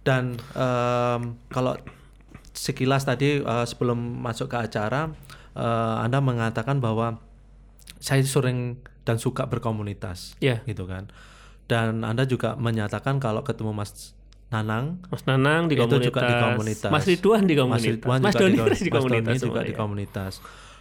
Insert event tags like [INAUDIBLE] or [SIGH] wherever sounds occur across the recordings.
Dan um, kalau sekilas tadi uh, sebelum masuk ke acara, uh, Anda mengatakan bahwa saya sering dan suka berkomunitas, Iya. gitu kan. Dan Anda juga menyatakan kalau ketemu Mas Nanang Mas Nanang di itu komunitas, juga di komunitas. Mas Ridwan di Mas komunitas, Ridwan Mas juga Doni di, kom- di Mas komunitas Doni semua, juga di ya. komunitas.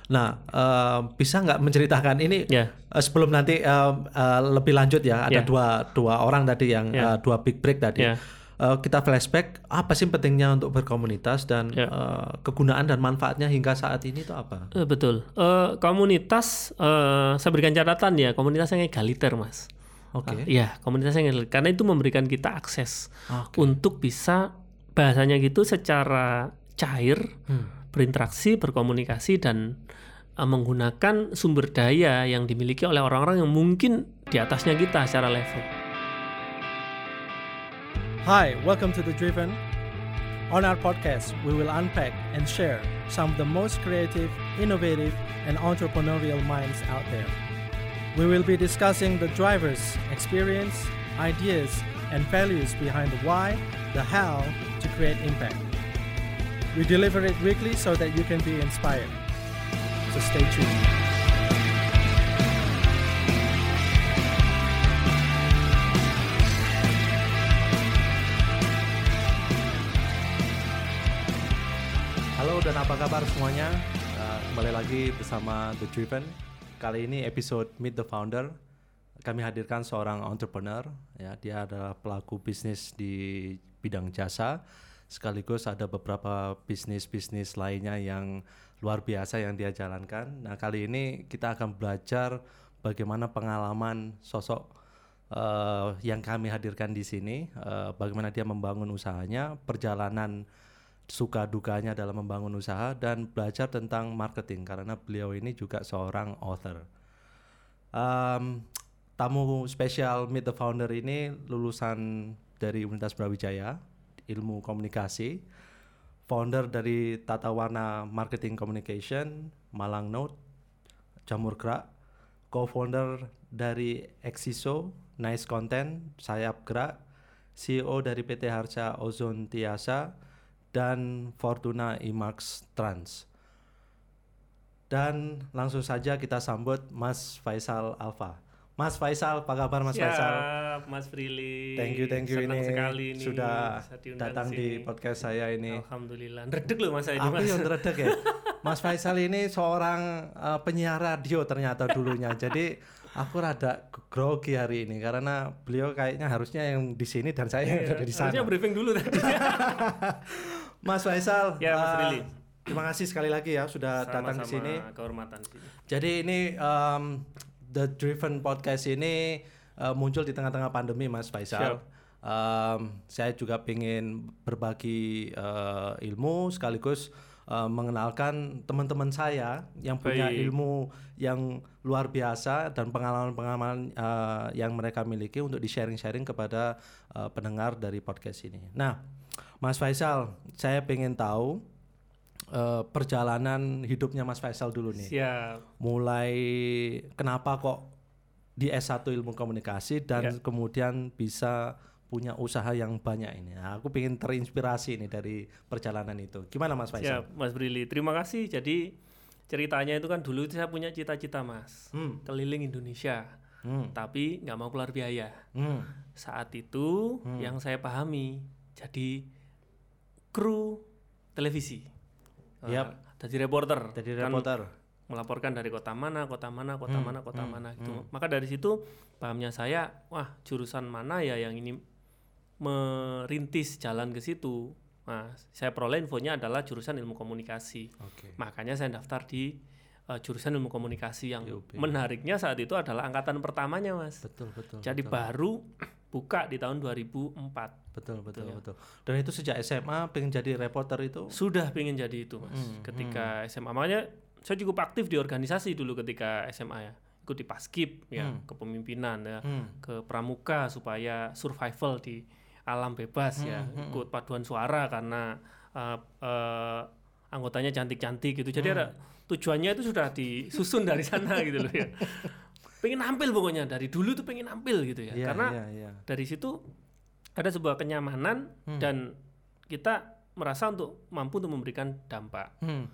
Nah, eh, bisa nggak menceritakan ini Ya. eh, sebelum nanti eh, eh, lebih lanjut ya ada Ya. dua dua orang tadi yang Ya. eh, dua big break tadi. Ya. Eh, kita flashback apa sih pentingnya untuk berkomunitas dan Ya. eh, kegunaan dan manfaatnya hingga saat ini itu apa? Eh, betul. Eh, komunitas, eh, saya berikan catatan ya, komunitas yang egaliter, Mas. Oke. Iya, komunitas yang egaliter. Karena itu memberikan kita akses Oke. untuk bisa bahasanya gitu secara cair Hmm. berinteraksi, berkomunikasi dan menggunakan sumber daya yang dimiliki oleh orang-orang yang mungkin di atasnya kita secara level. Hi, welcome to The Driven. On our podcast, we will unpack and share some of the most creative, innovative, and entrepreneurial minds out there. We will be discussing the drivers, experience, ideas, and values behind the why, the how to create impact. We deliver it weekly so that you can be inspired. So stay tuned. Dan apa kabar semuanya? Uh, kembali lagi bersama The Driven. Kali ini episode Meet the Founder. Kami hadirkan seorang entrepreneur. Ya, dia adalah pelaku bisnis di bidang jasa. Sekaligus ada beberapa bisnis-bisnis lainnya yang luar biasa yang dia jalankan. Nah kali ini kita akan belajar bagaimana pengalaman sosok eh, yang kami hadirkan di sini, eh, bagaimana dia membangun usahanya, perjalanan suka dukanya dalam membangun usaha dan belajar tentang marketing karena beliau ini juga seorang author. Um, tamu spesial Meet the Founder ini lulusan dari Universitas Brawijaya, ilmu komunikasi, founder dari Tata Warna Marketing Communication, Malang Note, Jamur Gerak, co-founder dari Exiso, Nice Content, Sayap Gerak, CEO dari PT Harja Ozon Tiasa, dan Fortuna Imax Trans. Dan langsung saja kita sambut Mas Faisal Alfa. Mas Faisal, apa kabar Mas Faisal? Siap, Mas Prilly. Thank you, thank you Senang ini sekali nih sudah datang di sini. podcast saya ini. Alhamdulillah. Redek loh Mas saya ini, Aku yang teredek ya. Mas Faisal ini seorang uh, penyiar radio ternyata dulunya. Jadi aku rada grogi hari ini karena beliau kayaknya harusnya yang di sini dan saya yang ada di sana. Iya, Harusnya briefing dulu tadi. [LAUGHS] Mas Faisal, Ya, Mas uh, Rili. terima kasih sekali lagi ya sudah datang ke Sama-sama sini. Kehormatan sini. Jadi ini um, The Driven Podcast ini uh, muncul di tengah-tengah pandemi, Mas Faisal. Siap. Um, saya juga ingin berbagi uh, ilmu sekaligus uh, mengenalkan teman-teman saya yang punya Baik. ilmu yang luar biasa dan pengalaman-pengalaman uh, yang mereka miliki untuk di-sharing-sharing kepada uh, pendengar dari podcast ini. Nah, Mas Faisal, saya ingin tahu uh, perjalanan hidupnya Mas Faisal dulu nih Siap. mulai kenapa kok di S1 ilmu komunikasi dan Ya. kemudian bisa punya usaha yang banyak ini. Nah, aku ingin terinspirasi nih dari perjalanan itu. Gimana Mas Faisal? Siap, Mas Brili. Terima kasih. Jadi ceritanya itu kan dulu itu saya punya cita-cita, Mas. Hmm. Keliling Indonesia. Hmm. Tapi nggak mau keluar biaya. Hmm. Saat itu Hmm. yang saya pahami jadi kru televisi. Eh, Yap. jadi reporter. Jadi Kan reporter. melaporkan dari kota mana, kota mana, kota Hmm, mana, kota hmm, mana gitu. hmm. Maka dari situ pahamnya saya, wah jurusan mana ya yang ini merintis jalan ke situ. Nah, saya peroleh infonya adalah jurusan ilmu komunikasi. Oke. Makanya saya daftar di eh, jurusan ilmu komunikasi yang menariknya saat itu adalah angkatan pertamanya, Mas. Betul, betul. Jadi betul. baru [CLEARS THROAT] buka di tahun 2004. betul, betul, ya. betul. Dan itu sejak SMA pengen jadi reporter itu. Sudah pengen jadi itu, Mas. Hmm, ketika SMA makanya saya cukup aktif di organisasi dulu ketika SMA ya. Ikut di Paskib ya, Hmm. kepemimpinan ya, Hmm. ke pramuka supaya survival di alam bebas ya. Hmm, hmm, Ikut paduan suara karena eh, eh, anggotanya cantik-cantik gitu. Jadi ada tujuannya itu sudah disusun dari sana gitu loh ya. [LAUGHS] Pengen nampil pokoknya dari dulu tuh pengen nampil gitu ya. Iya, karena iya, iya. dari situ ada sebuah kenyamanan Hmm. dan kita merasa untuk mampu untuk memberikan dampak. Hmm.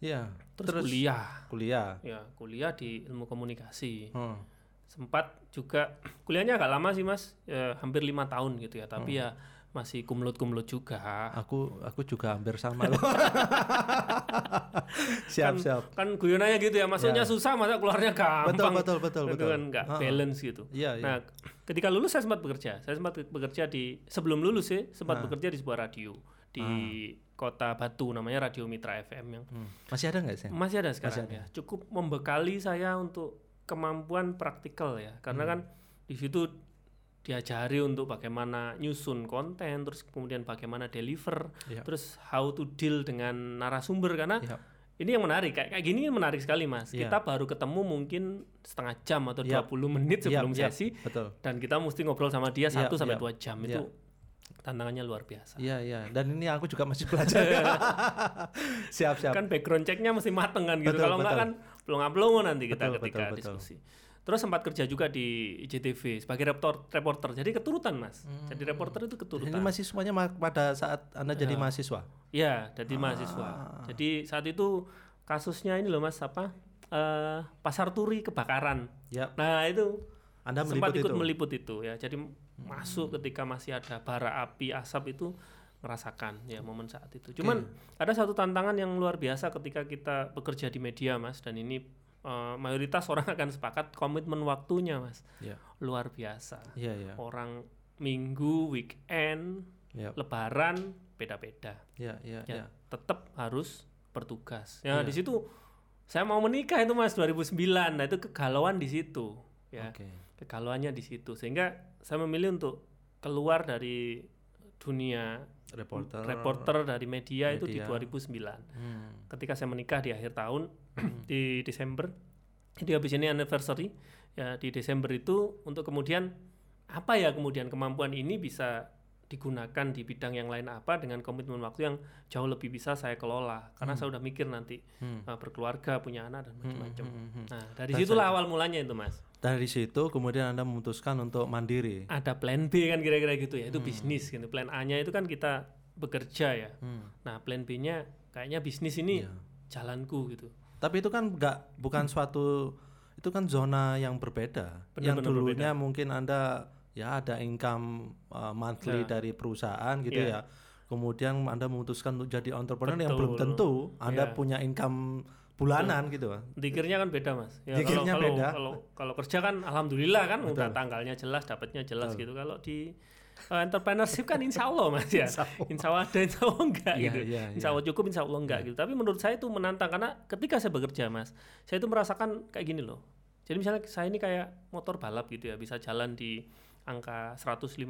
Ya. Terus, kuliah, kuliah. ya kuliah di ilmu komunikasi. Hmm. Sempat juga [CLEARS THROAT] kuliahnya agak lama sih mas, ya, hampir lima tahun gitu ya. Tapi ya masih kumlot kumlot juga. Aku aku juga hampir sama loh. [LAUGHS] siap kan, siap. Kan guyonannya gitu ya, masuknya Ya. susah, masa keluarnya gampang. Betul betul betul Itu betul. kan nggak Ah, ah. balance gitu. Iya iya. Nah, ketika lulus saya sempat bekerja. Saya sempat bekerja di sebelum lulus sih, sempat Ah. bekerja di sebuah radio di kota Batu namanya Radio Mitra FM yang Hmm. Masih ada nggak sih? masih ada sekarang ada. ya. Cukup membekali saya untuk kemampuan praktikal ya. Karena Hmm. kan di situ diajari untuk bagaimana nyusun konten, terus kemudian bagaimana deliver, Iya. terus how to deal dengan narasumber karena Iya. ini yang menarik kayak kayak gini menarik sekali Mas. Iya. Kita baru ketemu mungkin setengah jam atau Iya. 20 menit sebelum Iya, iya, sesi Betul. dan kita mesti ngobrol sama dia Iya, 1 sampai iya. 2 jam Iya. itu tantangannya luar biasa. Iya iya. Dan ini aku juga masih [LAUGHS] belajar. [LAUGHS] siap siap. Kan background checknya mesti mateng kan gitu. Betul, Kalau enggak kan pelongo-pelongo nanti kita Betul, ketika betul, betul. diskusi. Terus sempat kerja juga di IJTV sebagai reporter, reporter. Jadi keturutan Mas. Jadi reporter itu Ini keturutan. masih semuanya pada saat anda jadi mahasiswa. Iya, jadi Ah. mahasiswa. Jadi saat itu kasusnya ini loh Mas apa? eh, pasar turi kebakaran. Ya. Nah, itu Anda sempat meliput ikut itu. Hmm. meliput itu ya. Jadi masuk ketika masih ada bara api, asap itu merasakan ya momen saat itu. Cuman ada satu tantangan yang luar biasa ketika kita bekerja di media, Mas, dan ini eh, mayoritas orang [LAUGHS] akan sepakat komitmen waktunya, Mas. Ya. Luar biasa. Iya iya. Orang minggu, weekend, Ya. lebaran beda-beda. Iya iya Ya, iya. tetap harus bertugas. Ya, Iya. di situ saya mau menikah itu Mas 2009. Nah, itu kegalauan di situ. Ya Oke. kegalauannya di situ sehingga saya memilih untuk keluar dari dunia Reporter. reporter dari media, itu di media. 2009 Hmm. ketika saya menikah di akhir tahun di Desember jadi habis ini anniversary ya di Desember itu untuk kemudian apa ya kemudian kemampuan ini bisa digunakan di bidang yang lain apa dengan komitmen waktu yang jauh lebih bisa saya kelola karena saya udah mikir nanti Hmm. uh, berkeluarga punya anak dan macam-macam hmm, hmm. nah dari Dan situlah awal mulanya itu mas Dari situ kemudian anda memutuskan untuk mandiri. ada plan B kan kira-kira gitu ya itu bisnis gitu plan A-nya itu kan kita bekerja ya Hmm. nah plan B-nya kayaknya bisnis ini Iya. jalanku gitu Tapi itu kan nggak bukan suatu itu kan zona yang berbeda. Benar, yang benar dulunya mungkin anda ya ada income uh, monthly Ya. dari perusahaan gitu Iya. ya. Kemudian anda memutuskan untuk jadi entrepreneur yang Betul. belum tentu anda Iya. punya income bulanan gitu. Dikirnya kan beda mas. Ya, Dikirnya kalau, beda. Kalau, kalau kalau kerja kan alhamdulillah kan udah tanggalnya jelas, dapatnya jelas gitu. Kalau di uh, entrepreneurship kan insya Allah mas ya. insya Allah ada, insya Allah enggak Iya, gitu. iya, insya Allah cukup, insya Allah enggak gitu. Tapi menurut saya itu menantang karena ketika saya bekerja mas, saya itu merasakan kayak gini loh. Jadi misalnya saya ini kayak motor balap gitu ya, bisa jalan di angka 150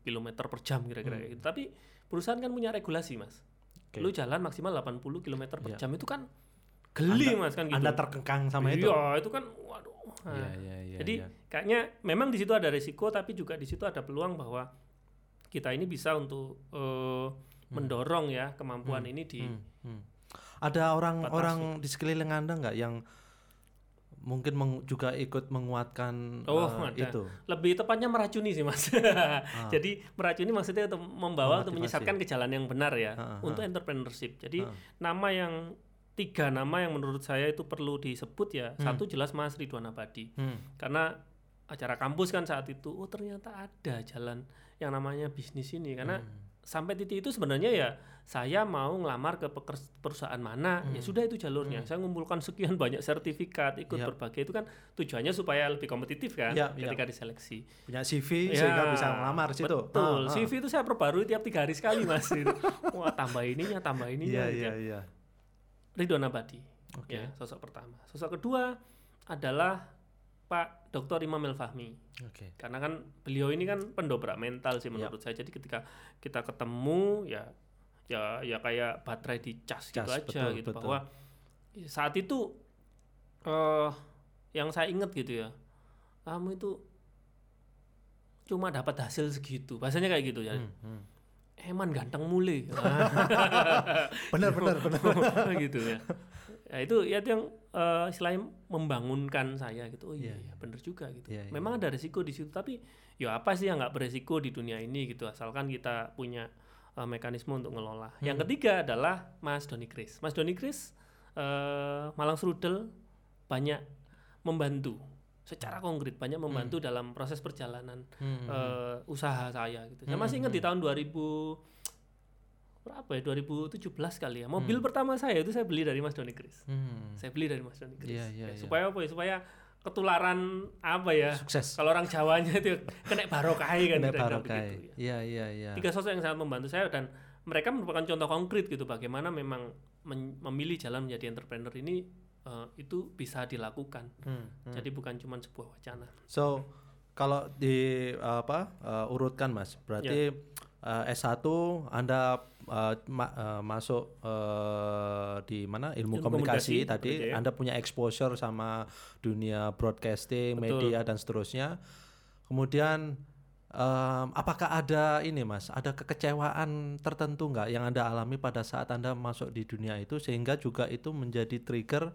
km per jam kira-kira kayak gitu. Tapi perusahaan kan punya regulasi mas. Hmm. Oke. Lu jalan maksimal 80 km per Iya. jam itu kan geli mas kan gitu. Anda terkengkang sama itu. Iya, itu kan waduh. Nah, Iya, iya, iya, jadi iya. kayaknya memang di situ ada resiko tapi juga di situ ada peluang bahwa kita ini bisa untuk eh, mendorong ya kemampuan ini di Hmm, hmm. Ada orang-orang di sekeliling Anda nggak yang mungkin meng- juga ikut menguatkan Oh, uh, ada. itu? lebih tepatnya meracuni sih mas. [LAUGHS] Jadi meracuni maksudnya untuk membawa untuk Ah. Menyesatkan ke jalan yang benar ya Ah, ah, untuk entrepreneurship. Jadi Ah. nama yang tiga nama yang menurut saya itu perlu disebut ya. Hmm. Satu jelas Mas Ridwan Abadi. Hmm. karena acara kampus kan saat itu oh ternyata ada jalan yang namanya bisnis ini karena Hmm. Sampai titik itu sebenarnya ya saya mau ngelamar ke perusahaan mana ya sudah itu jalurnya saya ngumpulkan sekian banyak sertifikat ikut Hmm. Iya. berbagai itu kan tujuannya supaya lebih kompetitif kan Iya, iya. ketika diseleksi Punya CV Ya, sehingga bisa melamar di situ. betul Ah, ah. CV itu saya perbarui tiap tiga hari sekali mas [LAUGHS] wah tambah ininya tambah ininya gitu iya ya. iya. Ridwan Abadi Oke. ya sosok pertama sosok kedua adalah Pak Dr. Imam El Fahmi Oke. karena kan beliau ini kan pendobrak mental sih menurut saya jadi ketika kita ketemu ya ya ya kayak baterai dicas gitu Cas, aja betul, gitu betul. bahwa saat itu eh yang saya ingat gitu ya kamu itu cuma dapat hasil segitu bahasanya kayak gitu ya Hmm, hmm. eman ganteng mule [LAUGHS] Benar benar benar. [LAUGHS] gitu ya Ya itu ya itu yang eh, istilahnya membangunkan saya gitu. Oh iya, Iya, iya bener juga gitu. Iya, iya. Memang ada resiko di situ tapi ya apa sih yang nggak beresiko di dunia ini gitu asalkan kita punya eh, mekanisme untuk ngelola. Hmm. Yang ketiga adalah Mas Doni Kris. Mas Doni Kris eh, Malang Serudel banyak membantu secara konkret banyak membantu dalam proses perjalanan Hmm. eh, usaha saya gitu. Saya Hmm, masih ingat di tahun 2000 berapa ya 2017 kali ya. Mobil pertama saya itu saya beli dari Mas Doni Kris. Hmm. Saya beli dari Mas Doni Kris. Iya, iya, Ya, iya. Supaya apa ya? Supaya ketularan apa ya? Sukses. Kalau orang Jawanya itu kena barokai kan Kena barokai. ya. Iya, iya, iya. Tiga sosok yang sangat membantu saya dan mereka merupakan contoh konkret gitu bagaimana memang memilih jalan menjadi entrepreneur ini eh, itu bisa dilakukan. Hmm, hmm. Jadi bukan cuma sebuah wacana. So kalau di apa uh, urutkan Mas, berarti uh, S1 Anda uh, ma- uh, masuk uh, di mana ilmu, Ilmu komunikasi, komunikasi, tadi ya. Anda punya exposure sama dunia broadcasting, Betul. media dan seterusnya. Kemudian um, apakah ada ini Mas, ada kekecewaan tertentu nggak yang Anda alami pada saat Anda masuk di dunia itu sehingga juga itu menjadi trigger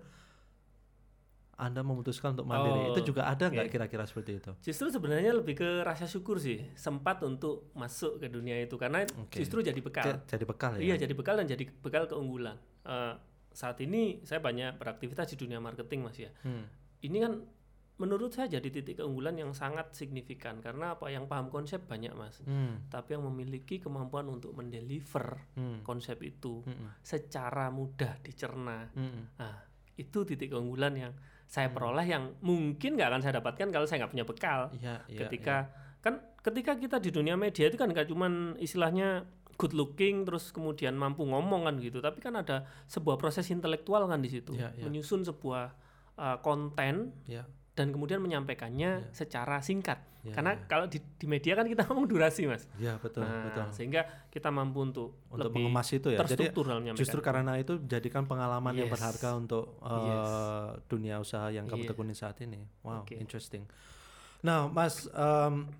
anda memutuskan untuk mandiri Oh, itu juga ada nggak oke. kira-kira seperti itu? Justru sebenarnya lebih ke rasa syukur sih sempat untuk masuk ke dunia itu karena Oke. justru jadi bekal. Jadi bekal ya. Iya jadi bekal dan jadi bekal keunggulan. Eh, saat ini saya banyak beraktivitas di dunia marketing mas ya. Hmm. Ini kan menurut saya jadi titik keunggulan yang sangat signifikan karena apa yang paham konsep banyak mas. Hmm. Tapi yang memiliki kemampuan untuk mendeliver Hmm. konsep itu Hmm. secara mudah dicerna. Hmm. Nah itu titik keunggulan yang saya peroleh yang mungkin nggak akan saya dapatkan kalau saya nggak punya bekal Iya, iya, ketika kan ketika kita di dunia media itu kan nggak cuman istilahnya good looking terus kemudian mampu ngomong kan gitu tapi kan ada sebuah proses intelektual kan di situ Iya, iya. menyusun sebuah uh, konten iya. Dan kemudian menyampaikannya secara singkat Iya, karena kalau di, di media kan kita [LAUGHS] ngomong durasi mas Iya, betul, nah betul. sehingga kita mampu untuk, Untuk lebih mengemas itu ya. Jadi justru karena itu jadikan pengalaman yang Yes. berharga untuk uh, dunia usaha yang kamu Iya. tekuni saat ini. Wow, Oke. interesting. Nah, Mas um,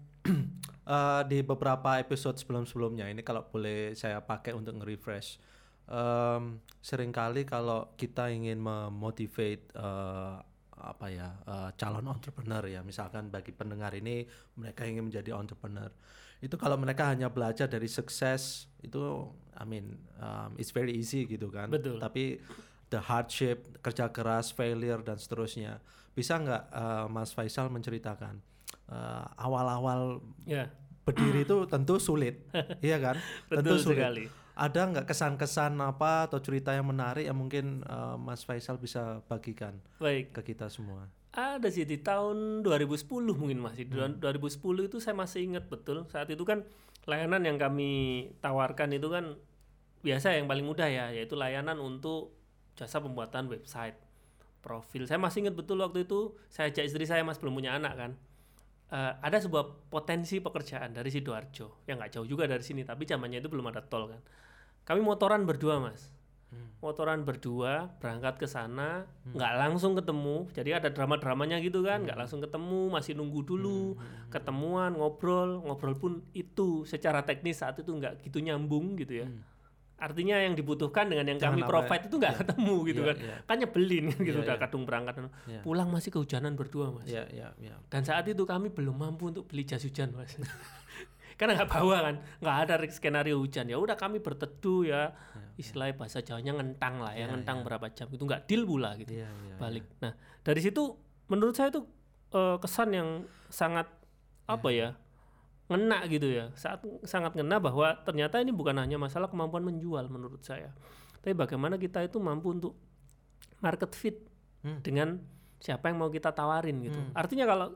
uh, [CLEARS THROAT] di beberapa episode sebelum-sebelumnya ini kalau boleh saya pakai untuk nge-refresh um, sering kali kalau kita ingin memotivate uh, apa ya uh, calon entrepreneur ya. Misalkan bagi pendengar ini mereka ingin menjadi entrepreneur. Itu kalau mereka hanya belajar dari sukses itu I mean um, it's very easy gitu kan. Betul. tapi the hardship kerja keras failure dan seterusnya. Bisa nggak uh, Mas Faisal menceritakan uh, awal-awal ya. berdiri itu tentu sulit. [LAUGHS] Iya kan? Tentu betul sulit. sekali ada nggak kesan-kesan apa atau cerita yang menarik yang mungkin uh, Mas Faisal bisa bagikan baik ke kita semua Ada sih di tahun 2010 mungkin masih. Di 2010 itu saya masih ingat betul. Saat itu kan layanan yang kami tawarkan itu kan biasa yang paling mudah ya, yaitu layanan untuk jasa pembuatan website, profil. Saya masih ingat betul waktu itu saya ajak istri saya mas belum punya anak kan. Eh, ada sebuah potensi pekerjaan dari sidoarjo yang nggak jauh juga dari sini, tapi zamannya itu belum ada tol kan. Kami motoran berdua mas, motoran berdua berangkat ke sana nggak langsung ketemu. Jadi ada drama dramanya gitu kan nggak langsung ketemu masih nunggu dulu. Ketemuan ngobrol ngobrol pun itu secara teknis saat itu nggak gitu nyambung gitu ya. Artinya yang dibutuhkan dengan yang Jangan kami provide itu nggak ketemu gitu Iya, kan. iya. kan nyebelin gitu Iya, udah iya. kadung berangkat Iya. pulang masih kehujanan berdua mas. Ya ya ya dan saat itu kami belum mampu untuk beli jas hujan mas [LAUGHS] karena nggak bawa kan nggak ada skenario hujan. Ya udah kami berteduh ya. Istilahnya bahasa Jawanya ngentang lah ya, Ya, ngentang berapa jam itu nggak deal pula gitu. Ya ya balik. nah dari situ menurut saya itu eh, kesan yang sangat apa ya. ngena gitu ya. Saat sangat ngena bahwa ternyata ini bukan hanya masalah kemampuan menjual menurut saya. Tapi bagaimana kita itu mampu untuk market fit Hmm. dengan siapa yang mau kita tawarin gitu. Artinya kalau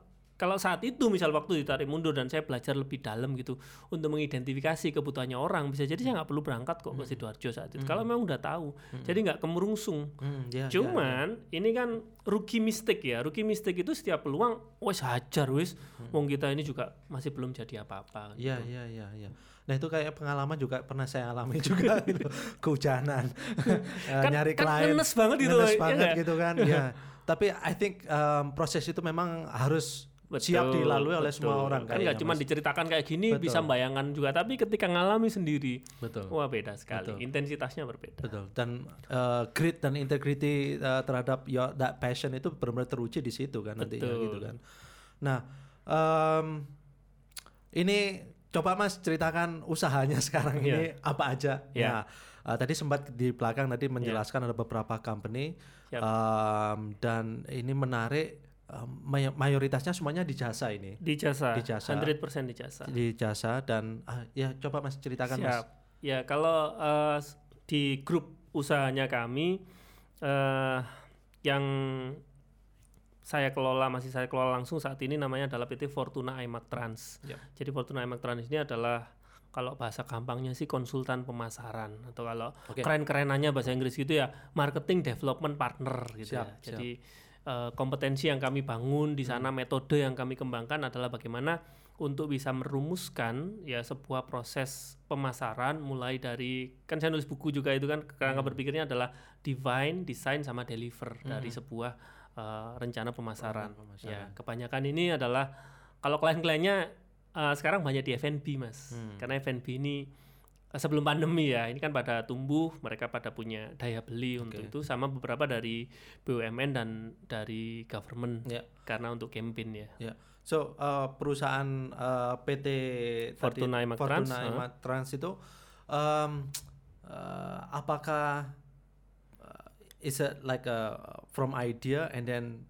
kalau saat itu misal waktu ditarik mundur dan saya belajar lebih dalam gitu untuk mengidentifikasi kebutuhannya orang bisa jadi saya nggak perlu berangkat kok ke sidoarjo saat itu kalau memang udah tahu jadi nggak kemerungsung Hmm, ya, ya, Cuman ini kan rookie mistake ya. Rookie mistake itu setiap peluang wes hajar wes. Wong kita ini juga masih belum jadi apa-apa. Iya iya iya iya. Nah itu kayak pengalaman juga pernah saya alami [LAUGHS] juga gitu. Kehujanan. [LAUGHS] Eh, Kan- nyari kan klien. ngenes banget itu, Ngenes ya banget gitu kan. ya. Tapi I think um, proses itu memang harus siap Betul, dilalui oleh semua betul. orang Kan nggak cuma Mas. diceritakan kayak gini Betul. bisa membayangkan juga, tapi ketika ngalami sendiri, betul wah beda sekali. Betul. Intensitasnya berbeda. betul dan uh, grit dan integrity uh, terhadap your that passion itu benar-benar teruji di situ kan nantinya Betul. gitu kan nah em, ini coba mas ceritakan usahanya [LAUGHS] sekarang Iya. ini apa aja Iya. Nah, uh, tadi sempat di belakang tadi menjelaskan ada beberapa company Siap. em, dan ini menarik mayoritasnya semuanya di jasa ini Di jasa, Di jasa. 100% di jasa. di jasa dan ah, ya coba mas ceritakan mas Siap. Ya, kalau s- di grup usahanya kami eh yang saya kelola masih saya kelola langsung saat ini namanya adalah PT Fortuna IMAC Trans. Ya. Jadi Fortuna IMAC Trans ini adalah kalau bahasa gampangnya sih konsultan pemasaran atau kalau Oke. keren-kerenannya bahasa Inggris gitu ya marketing development partner gitu Siap, ya. Jadi eh, kompetensi yang kami bangun di sana metode yang kami kembangkan adalah bagaimana untuk bisa merumuskan ya sebuah proses pemasaran mulai dari kan saya nulis buku juga itu kan kerangka berpikirnya adalah divine, design sama deliver dari sebuah eh, rencana pemasaran. pemasaran. Ya, kebanyakan ini adalah kalau klien-kliennya eh, sekarang banyak di F&B Mas. Karena F&B ini sebelum pandemi ya, ini kan pada tumbuh, mereka pada punya daya beli untuk itu sama beberapa dari BUMN dan dari government Ya. karena untuk campaign ya. Ya, so uh, perusahaan uh, PT tadi, Fortuna Imac Fortuna Trans, Imac Trans itu um, uh, apakah uh, is it like a from idea and then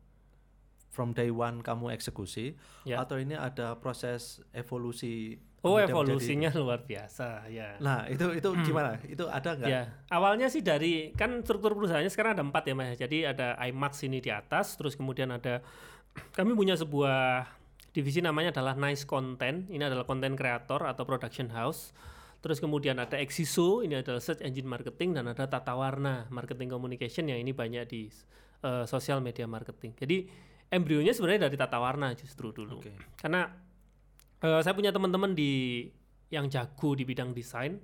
from day one kamu eksekusi Ya. atau ini ada proses evolusi? Oh, evolusinya luar biasa ya. nah, itu itu gimana? Itu ada nggak? Ya, awalnya sih dari kan struktur perusahaannya sekarang ada empat ya mas. Jadi ada IMAX ini di atas, terus kemudian ada [CLEARS THROAT] kami punya sebuah divisi namanya adalah Nice Content. Ini adalah konten kreator atau production house. Terus kemudian ada Exiso, ini adalah search engine marketing dan ada Tata Warna marketing communication yang ini banyak di eh, sosial media marketing. Jadi embrionya sebenarnya dari Tata Warna justru dulu. Oke. Karena eh, saya punya teman-teman di yang jago di bidang desain,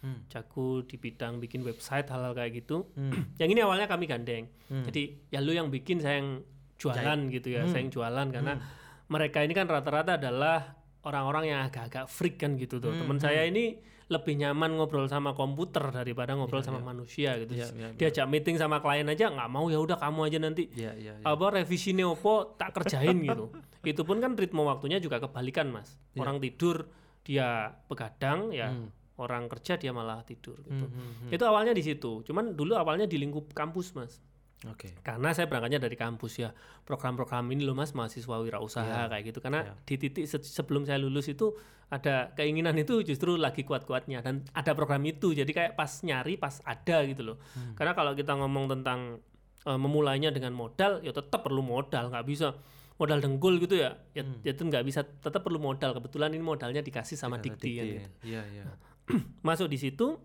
Hmm. jago di bidang bikin website hal-hal kayak gitu. Hmm. [CLEARS THROAT] yang ini awalnya kami gandeng. Hmm. Jadi ya lu yang bikin saya yang jualan gitu ya, saya yang jualan karena mereka ini kan rata-rata adalah orang-orang yang agak-agak freak kan gitu tuh. Teman saya ini lebih nyaman ngobrol sama komputer daripada ngobrol sama manusia gitu. Iya, iya, Diajak meeting sama klien aja nggak mau ya udah kamu aja nanti Iya, iya, iya. apa revisi opo tak kerjain [LAUGHS] gitu. Itu pun kan ritme waktunya juga kebalikan mas. Iya. Orang tidur dia begadang ya, Hmm. orang kerja dia malah tidur gitu. Hmm, hmm, hmm. Itu awalnya di situ. Cuman dulu awalnya di lingkup kampus mas. Oke. Karena saya berangkatnya dari kampus ya. Program-program ini loh mas mahasiswa wirausaha kayak gitu. Karena Iya. di titik se- sebelum saya lulus itu ada keinginan itu justru lagi kuat-kuatnya dan ada program itu. Jadi kayak pas nyari pas ada gitu loh. Hmm. Karena kalau kita ngomong tentang eh, memulainya dengan modal ya tetap perlu modal nggak bisa modal dengkul gitu ya ya, ya itu nggak bisa tetap perlu modal kebetulan ini modalnya dikasih sama Kata Dikti kan gitu. Iya, iya. [CLEARS THROAT] masuk di situ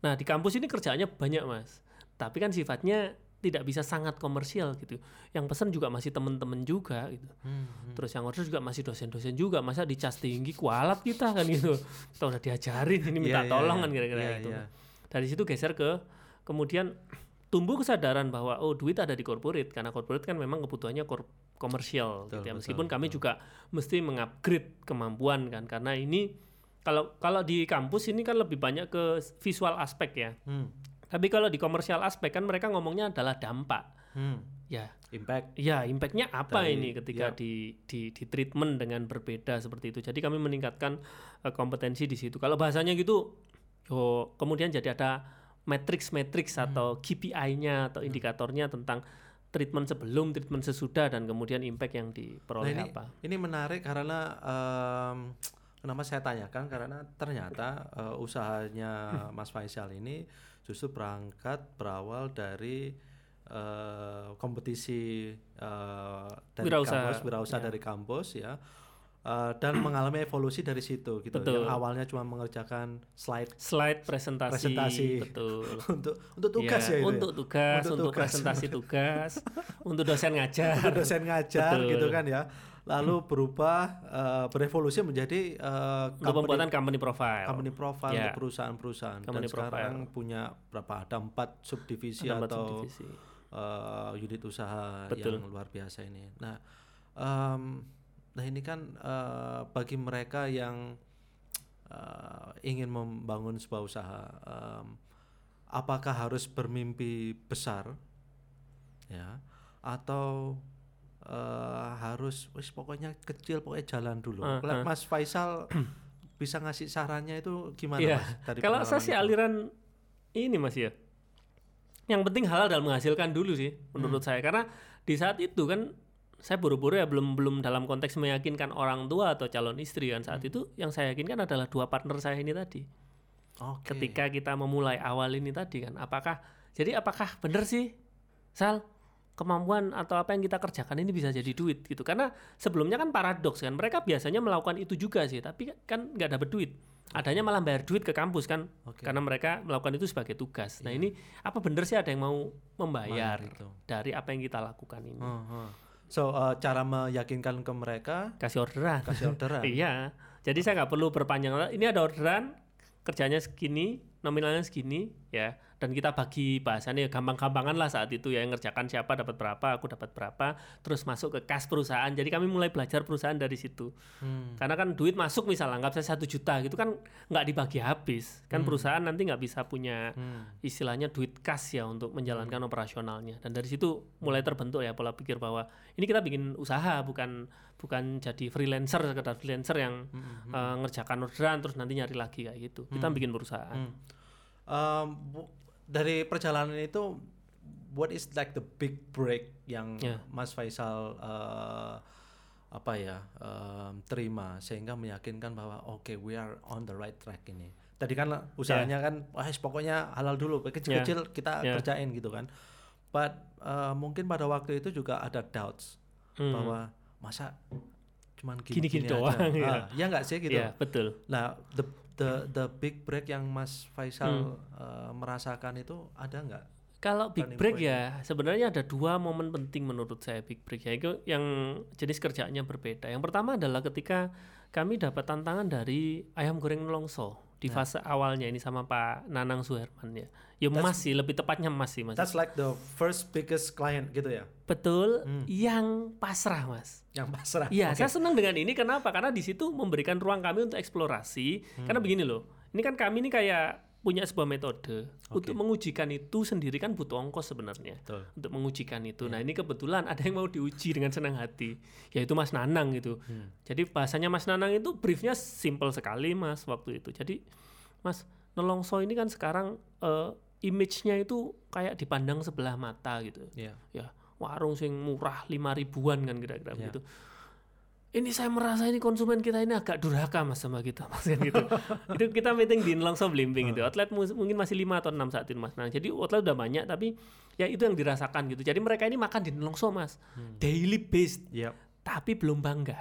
nah di kampus ini kerjaannya banyak mas tapi kan sifatnya tidak bisa sangat komersial gitu. Yang pesan juga masih temen-temen juga gitu. Hmm, terus yang order juga masih dosen-dosen juga. Masa dicas tinggi kualat kita kan gitu. Kita udah diajarin ini minta Iya, iya, tolong iya. kan kira-kira Iya, gitu. iya. dari situ geser ke kemudian tumbuh kesadaran bahwa oh duit ada di corporate. Karena corporate kan memang kebutuhannya kor- komersial Betul, gitu ya. betul, meskipun kami juga mesti mengupgrade kemampuan kan. Karena ini kalau kalau di kampus ini kan lebih banyak ke visual aspek ya. Hmm. Tapi kalau di komersial aspek kan mereka ngomongnya adalah dampak Hmm. ya Impact. Ya, impactnya apa Dari- ini ketika ya. di, di di treatment dengan berbeda seperti itu. Jadi kami meningkatkan eh, kompetensi di situ. Kalau bahasanya gitu, yo kemudian jadi ada matrix-matrix Hmm. atau KPI-nya atau indikatornya tentang treatment sebelum, treatment sesudah dan kemudian impact yang Nah, diperoleh ini, apa. ini menarik karena em, kenapa saya tanyakan karena ternyata eh, usahanya Mas Faisal ini justru berangkat berawal dari eh, kompetisi eh, dari Wirausaha, kampus, wirausaha ya. dari kampus ya. Eh, dan mengalami evolusi dari situ gitu. Betul. Yang awalnya cuma mengerjakan slide Slide presentasi, Presentasi. betul. [LAUGHS] untuk untuk tugas ya, itu. untuk ya? tugas, Untuk untuk, tugas. presentasi [LAUGHS] tugas, untuk dosen ngajar. dosen ngajar Betul. gitu kan ya. Lalu berubah eh, berevolusi menjadi eh, untuk pembuatan company profile. company profile untuk perusahaan-perusahaan dan Company sekarang punya berapa ada empat subdivisi Ada atau subdivisi. eh, unit usaha Betul. yang luar biasa ini. Nah, em, nah ini kan eh, bagi mereka yang eh, ingin membangun sebuah usaha, em, apakah harus bermimpi besar, ya, atau eh, harus, wis pokoknya kecil, pokoknya jalan dulu. Kalau ah. Mas Faisal [CLEARS THROAT] bisa ngasih sarannya itu gimana, Iya. Mas? Dari Kalau saya sih aliran ini Mas ya. Yang penting halal dalam menghasilkan dulu sih menurut Hmm. saya karena di saat itu kan saya buru-buru ya belum belum dalam konteks meyakinkan orang tua atau calon istri kan Hmm. saat itu yang saya yakinkan adalah dua partner saya ini tadi. Oke. Ketika kita memulai awal ini tadi kan apakah jadi apakah benar sih Sal kemampuan atau apa yang kita kerjakan ini bisa jadi duit gitu. Karena sebelumnya kan paradoks kan mereka biasanya melakukan itu juga sih tapi kan nggak dapat duit. Adanya malah bayar duit ke kampus kan Oke. karena mereka melakukan itu sebagai tugas. Nah ini apa benar sih ada yang mau membayar Bayar itu. dari apa yang kita lakukan ini? Hmm, hmm. So uh, cara meyakinkan ke mereka? Kasih orderan. Kasih orderan. [LAUGHS] iya. Jadi saya nggak perlu berpanjang. Ini ada orderan kerjanya segini nominalnya segini ya. Dan kita bagi bahasannya gampang-gampangan lah saat itu ya yang ngerjakan siapa dapat berapa aku dapat berapa terus masuk ke kas perusahaan. Jadi kami mulai belajar perusahaan dari situ. Hmm. karena kan duit masuk misal anggap saya satu juta gitu kan nggak dibagi habis. Kan perusahaan nanti nggak bisa punya Hmm. istilahnya duit kas ya untuk menjalankan operasionalnya. Dan dari situ mulai terbentuk ya pola pikir bahwa ini kita bikin usaha bukan bukan jadi freelancer sekedar freelancer yang eh, ngerjakan orderan terus nanti nyari lagi kayak gitu. Kita bikin perusahaan. Hmm. Um, dari perjalanan itu what is like the big break yang Ya. Mas Faisal uh, apa ya um, terima sehingga meyakinkan bahwa oke we are on the right track ini. Tadi kan usahanya kan wah pokoknya halal dulu kecil-kecil kita Ya. kerjain gitu kan. But uh, mungkin pada waktu itu juga ada doubts Hmm. bahwa masa cuman Gini-gini doang, ya. Ah, ya nggak sih gitu. Iya, betul Nah, the the the big break yang Mas Faisal Hmm. uh, merasakan itu ada nggak? Kalau big break point. ya sebenarnya ada dua momen penting menurut saya big break ya itu yang jenis kerjaannya berbeda. Yang pertama adalah ketika kami dapat tantangan dari ayam goreng nelongso di Ya. fase awalnya ini sama Pak Nanang Suherman ya. Ya Mas sih lebih tepatnya Mas sih Mas. That's like the first biggest client gitu ya, Betul Hmm. yang pasrah Mas. yang pasrah. Iya, Oke. saya senang dengan ini kenapa? Karena di situ memberikan ruang kami untuk eksplorasi. Hmm. Karena begini loh, ini kan kami ini kayak punya sebuah metode untuk mengujikan itu sendiri kan butuh ongkos sebenarnya Betul. untuk mengujikan Iya. itu. Nah ini kebetulan ada yang mau diuji dengan senang hati, yaitu Mas Nanang gitu. Hmm. Jadi bahasanya Mas Nanang itu briefnya simple sekali Mas waktu itu. Jadi Mas Nelongso ini kan sekarang eh, image-nya itu kayak dipandang sebelah mata gitu Iya. ya warung sing murah lima ribuan kan kira-kira Ya. begitu ini saya merasa ini konsumen kita ini agak durhaka mas sama kita [LAUGHS] mas kan gitu. Itu kita meeting di Nelongso Blimbing itu outlet mu- mungkin masih lima atau enam saat itu mas. Nah jadi outlet udah banyak tapi ya itu yang dirasakan gitu. Jadi mereka ini makan di Nelongso mas. Daily based. Yep. tapi belum bangga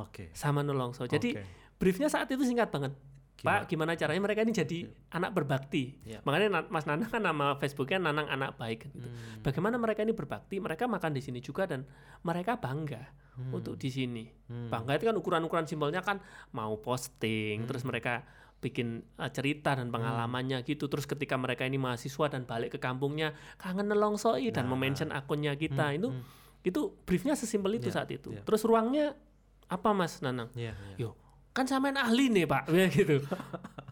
Oke. sama Nelongso jadi Oke. briefnya saat itu singkat banget Pak, gimana caranya mereka ini jadi anak berbakti? Iya. Makanya Mas Nanang kan nama Facebooknya Nanang Anak Baik kan gitu. Hmm. Bagaimana mereka ini berbakti? Mereka makan di sini juga dan mereka bangga Hmm. untuk di sini. Bangga itu kan ukuran-ukuran simbolnya kan mau posting, Hmm. terus mereka bikin uh, cerita dan pengalamannya gitu. Terus ketika mereka ini mahasiswa dan balik ke kampungnya kangen nelongsoi dan Nah. memention akunnya kita itu itu briefnya sesimpel itu Iya, saat itu. iya. Terus ruangnya apa Mas Nanang? Iya. iya. Yo, kan sampean ahli nih Pak, [LAUGHS] ya gitu.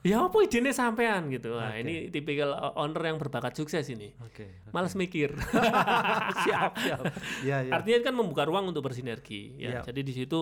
ya apa idenya sampean gitu. Nah, Oke. ini tipikal owner yang berbakat sukses ini. Oke. Males mikir. [LAUGHS] siap, siap. Iya, iya. Artinya kan membuka ruang untuk bersinergi ya. Iya. Jadi di situ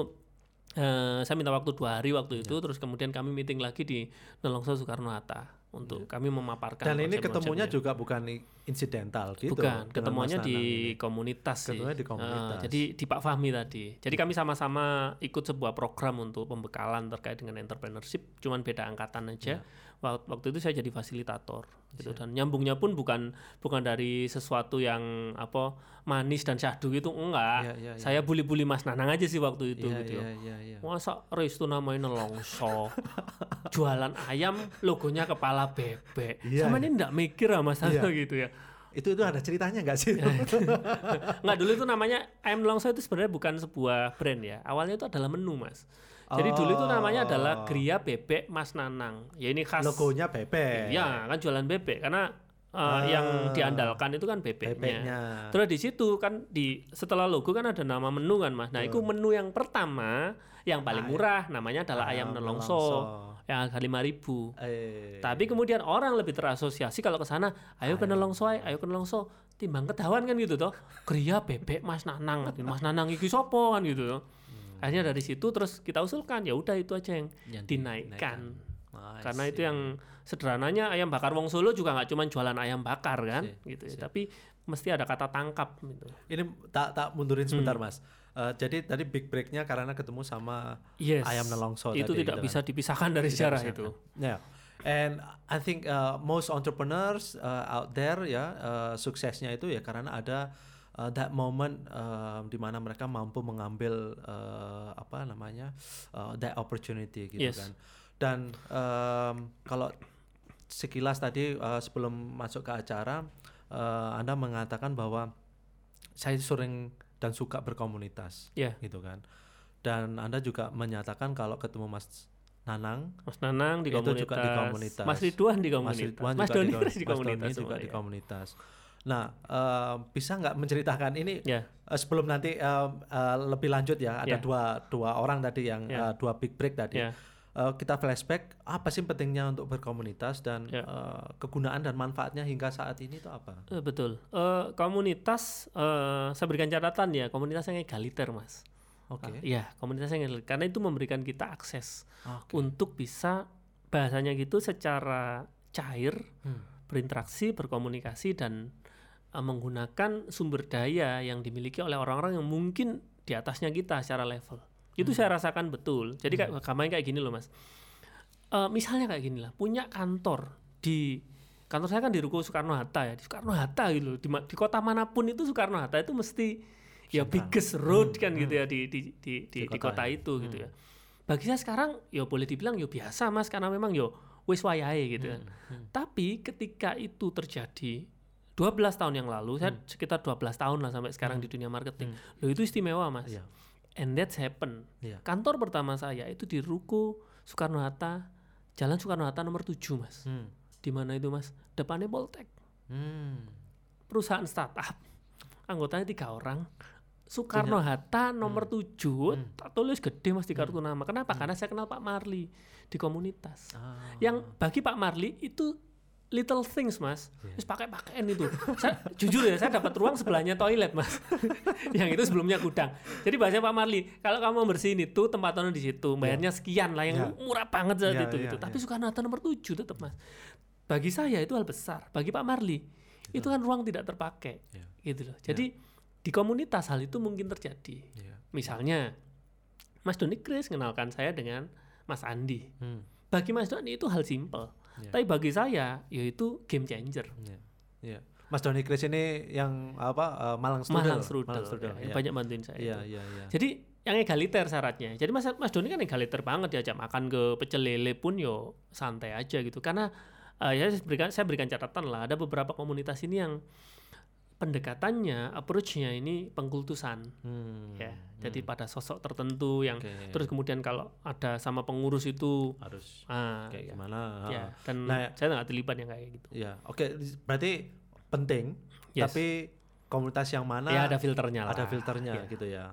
eh, saya minta waktu dua hari waktu itu, terus kemudian kami meeting lagi di Nelongso Soekarno Hatta untuk kami memaparkan. Dan ini ketemunya juga bukan insidental gitu. Bukan, ketemuannya Mas di ini. komunitas sih. Ketemunya di komunitas. Eh, jadi di Pak Fahmi tadi. Jadi kami sama-sama ikut sebuah program untuk pembekalan terkait dengan entrepreneurship, cuman beda angkatan aja. Iya. Waktu, itu saya jadi fasilitator gitu dan nyambungnya pun bukan bukan dari sesuatu yang apa manis dan syahdu gitu enggak. Iya, iya, iya. Saya bully-bully Mas Nanang aja sih waktu itu Iya, gitu. iya, iya, iya. Masa Restu namanya nelongso [LAUGHS] Jualan ayam logonya kepala bebek Iya, Sama ini enggak mikir sama saya [LAUGHS] gitu ya Itu itu ada ceritanya nggak sih? [LAUGHS] Nggak dulu itu namanya ayam nelongso itu sebenarnya bukan sebuah brand ya. Awalnya itu adalah menu mas. Jadi dulu itu namanya adalah Gria Bebek Mas Nanang. Ya ini khas. Logonya bebek. Iya kan jualan bebek karena yang Ah. diandalkan itu kan bebeknya. bebeknya. Terus di situ kan di setelah logo kan ada nama menu kan mas. Nah itu menu yang pertama yang paling Ah, murah namanya adalah ayam nelongso yang harga lima ribu. Eh, Tapi kemudian orang lebih terasosiasi kalau ke sana, ayo ke nelongso, ayo ke nelongso, timbang ketahuan kan gitu toh. Kriya bebek Mas Nanang, Mas Nanang iki sopo kan gitu toh. Akhirnya dari situ terus kita usulkan ya udah itu aja yang, Yang dinaikkan. I Karena itu see. yang sederhananya ayam bakar Wong Solo juga nggak cuma jualan ayam bakar kan, See, gitu. ya. Tapi mesti ada kata tangkap gitu. ini tak tak mundurin sebentar Hmm. mas. Eh, jadi tadi big breaknya karena ketemu sama Yes. ayam nelongso itu tadi, tidak gitu bisa kan. dipisahkan dari Tidak sejarah bisa. itu. Yeah. And I think uh, most entrepreneurs uh, out there ya uh, suksesnya itu ya karena ada uh, that moment uh, di mana mereka mampu mengambil uh, apa namanya uh, that opportunity gitu Yes. kan. Dan um, kalau sekilas tadi uh, sebelum masuk ke acara uh, Anda mengatakan bahwa saya sering dan suka berkomunitas Ya, gitu kan. Dan Anda juga menyatakan kalau ketemu Mas Nanang Mas Nanang di Itu komunitas, juga di komunitas. Mas Ridwan di Mas komunitas, Ridwan Mas juga Doni di, di, Mas komunitas Doni juga semua, di komunitas. Nah, eh, bisa nggak menceritakan ini Ya. eh, sebelum nanti eh, eh, lebih lanjut ya? Ada Ya. dua dua orang tadi yang Ya. eh, dua big break tadi. Ya. Eh, kita flashback apa sih pentingnya untuk berkomunitas dan Ya. eh, kegunaan dan manfaatnya hingga saat ini itu apa? Eh, betul. Eh, komunitas, eh, saya berikan catatan ya, komunitas yang egaliter, Mas. Oke. Iya, komunitas yang egaliter. Karena itu memberikan kita akses Oke. untuk bisa bahasanya gitu secara cair Hmm. berinteraksi, berkomunikasi dan menggunakan sumber daya yang dimiliki oleh orang-orang yang mungkin di atasnya kita secara level. Itu Hmm. saya rasakan betul. Jadi kayak kayak kayak gini loh, Mas. Eh, misalnya kayak gini lah, punya kantor di kantor saya kan di Ruko Soekarno Hatta ya, di Soekarno Hatta gitu loh. Di, di kota mana pun itu Soekarno Hatta itu mesti ya biggest road kan gitu ya di di di di, Di di kota kota ya. itu gitu ya. Bagi saya sekarang ya boleh dibilang ya biasa Mas karena memang yo wis wayahe gitu kan. Tapi ketika itu terjadi 12 tahun yang lalu, saya sekitar 12 tahun lah sampai sekarang di dunia marketing. Loh itu istimewa Mas. Iya. And that's happen. Iya. Kantor pertama saya itu di Ruko Soekarno Hatta, Jalan Soekarno Hatta nomor 7, Mas. Hmm. Di mana itu, Mas? Depannya Poltek. Hmm. Perusahaan startup. Anggotanya tiga orang. Soekarno Hatta nomor 7, tak tulis gede Mas di kartu nama. Kenapa? Karena saya kenal Pak Marli di komunitas. Ah. Yang bagi Pak Marli itu little things mas, Iya. terus pakai pakaian itu. saya jujur ya, saya dapat ruang sebelahnya toilet mas, [LAUGHS] yang itu sebelumnya gudang. Jadi bahasa Pak Marli, kalau kamu bersihin itu tempat tonton di situ, bayarnya sekian lah, yang Iya. murah banget saat Iya, itu iya, gitu. Tapi iya. Soekarno Hatta nomor 7 tetap mas. Bagi saya itu hal besar. Bagi Pak Marli itu kan ruang tidak terpakai, Iya. gitu loh. Jadi di komunitas hal itu mungkin terjadi. Iya. Misalnya, Mas Doni Kris kenalkan saya dengan Mas Andi. Hmm. Bagi Mas Doni itu hal simple. Iya. Tapi bagi saya yaitu game changer. Iya. Iya. Mas Doni Kris ini yang apa eh, Malang Strudel. Malang Strudel, Malang Strudel, ya, yang iya. banyak bantuin saya. Iya, itu. iya, iya. Jadi yang egaliter syaratnya. Jadi Mas Mas Doni kan egaliter banget diajak makan ke pecel lele pun yo santai aja gitu. Karena eh, ya saya berikan saya berikan catatan lah ada beberapa komunitas ini yang pendekatannya, approach-nya ini pengkultusan Hmm. ya. Jadi pada sosok tertentu yang Oke. terus kemudian kalau ada sama pengurus itu harus ah kayak ya, gimana? ya. ah. dan Nah, saya nggak terlibat yang kayak gitu. Ya, oke. Berarti penting, Yes. tapi komunitas yang mana ya ada filternya lah. ada filternya Ya. gitu ya.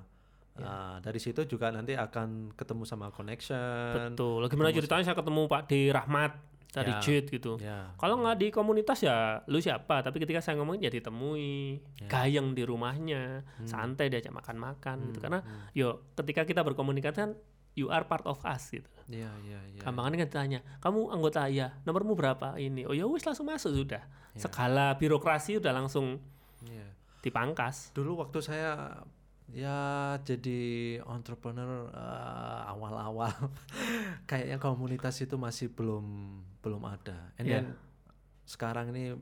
Nah, dari situ juga nanti akan ketemu sama connection. Betul. Gimana ceritanya saya ketemu Pak D Rahmat dari Ya. JIT gitu. Ya. Kalau nggak di komunitas ya lu siapa? Tapi ketika saya ngomongin ya ditemui, Ya. gayeng di rumahnya, Hmm. santai diajak makan-makan gitu. Karena yo ketika kita berkomunikasi kan you are part of us gitu. Iya, iya, iya. Gampangannya kan ditanya, kamu anggota ya, nomormu berapa ini? Oh ya wis langsung masuk sudah. Ya. Segala birokrasi udah langsung Iya. dipangkas. Dulu waktu saya ya jadi entrepreneur eh, awal-awal [LAUGHS] kayaknya komunitas itu masih belum belum ada. And Iya. then sekarang ini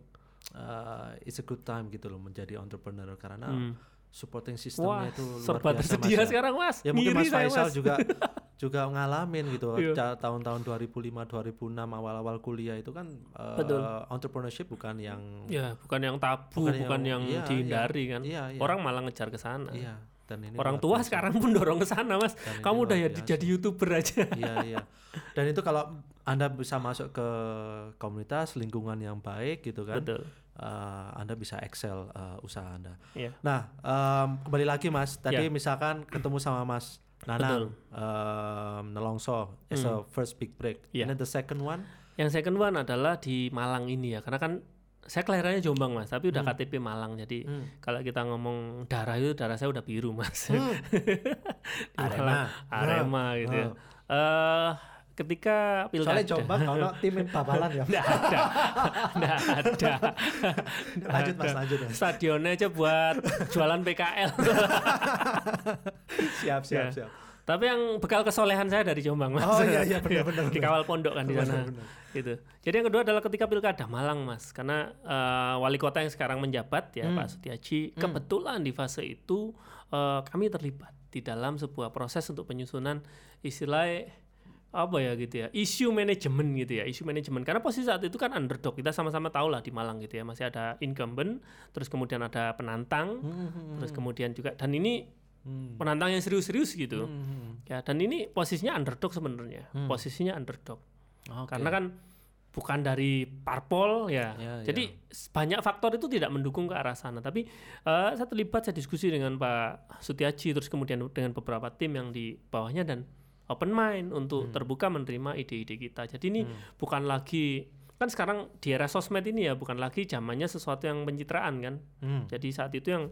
eh, it's a good time gitu loh menjadi entrepreneur karena Hmm. supporting Wah, systemnya itu luar serba biasa tersedia Mas, ya. sekarang mas. Ya mungkin Mas Faisal Mas. juga [LAUGHS] juga ngalamin gitu ca- tahun-tahun 2005 2006 awal-awal kuliah itu kan Betul. entrepreneurship bukan yang Ya, bukan yang tabu, Bukan bukan, yang- yang, iya, dihindari kan. iya, iya. Orang malah ngejar ke sana. iya dan ini Orang tua biasa. sekarang pun dorong ke sana, Mas. Dan Kamu udah ya jadi YouTuber aja. iya iya dan itu kalau anda bisa masuk ke komunitas lingkungan yang baik gitu kan Betul. uh, anda bisa excel uh, usaha anda. Iya. Nah, um, kembali lagi Mas. Tadi Ya. misalkan ketemu sama Mas Nanang, Betul. um, Nelongso as a first big break. Ya. And then the second one, Yang second one adalah di Malang ini ya, karena kan saya kelahirannya Jombang mas, tapi udah KTP Malang. Jadi kalau kita ngomong darah itu darah saya udah biru mas. [LAUGHS] Di Arema. Arema gitu ya. Oh. Eh, ketika pilkada. soalnya Jombang kalau [LAUGHS] tim babalan ya. Nggak ada, nggak ada. [LAUGHS] lanjut Mas, lanjut Mas. Stadionnya aja buat jualan PKL. Siap, siap, Ya. siap. Tapi yang bekal kesolehan saya dari Jombang mas. Oh, iya, iya, benar, benar, Di benar. kawal pondok kan di sana. Benar, benar. Gitu. Jadi yang kedua adalah ketika pilkada Malang mas, karena eh, wali kota yang sekarang menjabat ya Hmm. Pak Sutiaji, kebetulan di fase itu eh, kami terlibat di dalam sebuah proses untuk penyusunan istilah apa ya gitu ya isu manajemen gitu ya isu manajemen karena posisi saat itu kan underdog. Kita sama-sama tahu lah di Malang gitu ya masih ada incumbent terus kemudian ada penantang terus kemudian juga dan ini Hmm. penantang yang serius-serius gitu. Hmm. ya dan ini posisinya underdog sebenarnya. Posisinya underdog Oke. karena kan bukan dari parpol ya, Ya, jadi s- banyak faktor itu tidak mendukung ke arah sana. Tapi eh, saya terlibat saya diskusi dengan Pak Sutiaji terus kemudian dengan beberapa tim yang di bawahnya dan open mind untuk terbuka menerima ide-ide kita. Jadi ini bukan lagi kan sekarang di era sosmed ini ya bukan lagi zamannya sesuatu yang pencitraan kan? Hmm. jadi saat itu yang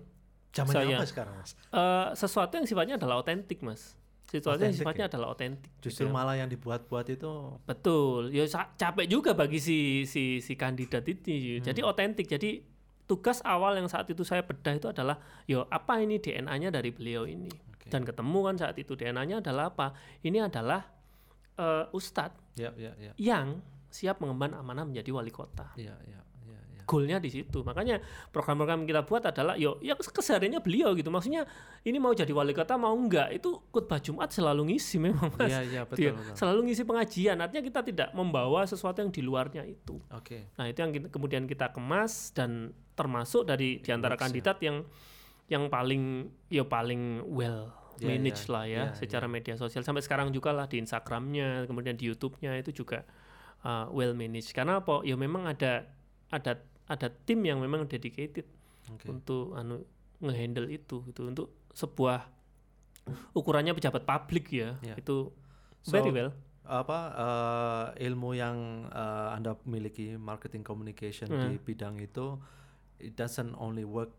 Zamannya saya- apa sekarang Mas? eh, sesuatu yang sifatnya adalah otentik mas yang Otentik sifatnya ya? adalah otentik Justru gitu ya. malah yang dibuat-buat itu Betul, ya capek juga bagi si si si kandidat ini. Jadi otentik. Jadi tugas awal yang saat itu saya bedah itu adalah, yo apa ini DNA-nya dari beliau ini. Oke. Dan ketemu kan saat itu DNA-nya adalah apa? Ini adalah eh, ustadz ya ya ya yang siap mengemban amanah menjadi wali kota. ya ya ya ya. Goalnya di situ. Makanya program-program kita buat adalah, yo ya kesehariannya beliau gitu. Maksudnya ini mau jadi wali kota mau enggak itu khutbah Jumat selalu ngisi memang mas. Iya iya Dia betul betul. selalu ngisi pengajian artinya kita tidak membawa sesuatu yang di luarnya itu Oke. nah itu yang kita- kemudian kita kemas dan termasuk dari di antara ya. kandidat yang yang paling ya paling well Ya, managed ya, lah ya ya, secara media sosial sampai sekarang juga lah di Instagramnya kemudian di YouTube-nya itu juga uh, well managed karena apa ya memang ada ada ada tim yang memang dedicated Oke. untuk anu ngehandle itu gitu untuk sebuah ukurannya pejabat publik ya Ya. itu So, very well apa eh, ilmu yang eh, anda miliki marketing communication Hmm. di bidang itu it doesn't only work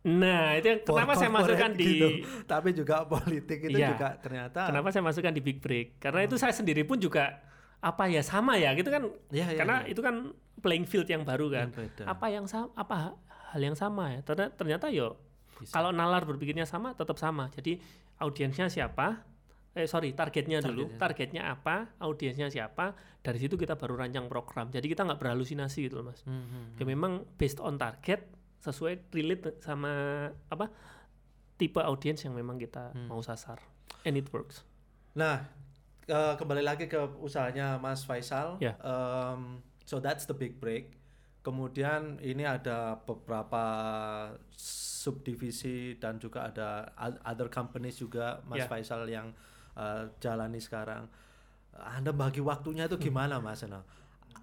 Nah, itu yang kenapa saya masukkan di gitu, tapi juga [LAUGHS] politik itu Iya. juga ternyata kenapa saya masukkan di big break? Karena itu saya sendiri pun juga apa ya sama ya, gitu kan? Ya, ya, karena ya. itu kan playing field yang baru kan. Yang beda. Apa yang sama? Apa hal yang sama ya? Ternyata, ternyata yo Bisa. kalau nalar berpikirnya sama, tetap sama. Jadi audiensnya siapa? Eh sorry, targetnya dulu. Targetnya apa? Audiensnya siapa? Dari situ kita baru rancang program. Jadi kita nggak berhalusinasi gitu loh mas. Hmm, hmm. Ya memang based on target sesuai relate sama apa tipe audiens yang memang kita Hmm. mau sasar and it works. Nah, eh, kembali lagi ke usahanya Mas Faisal. Ya. Em, so that's the big break. Kemudian ini ada beberapa subdivisi dan juga ada other companies juga Mas Ya. Faisal yang eh, jalani sekarang. Anda bagi waktunya itu gimana Mas?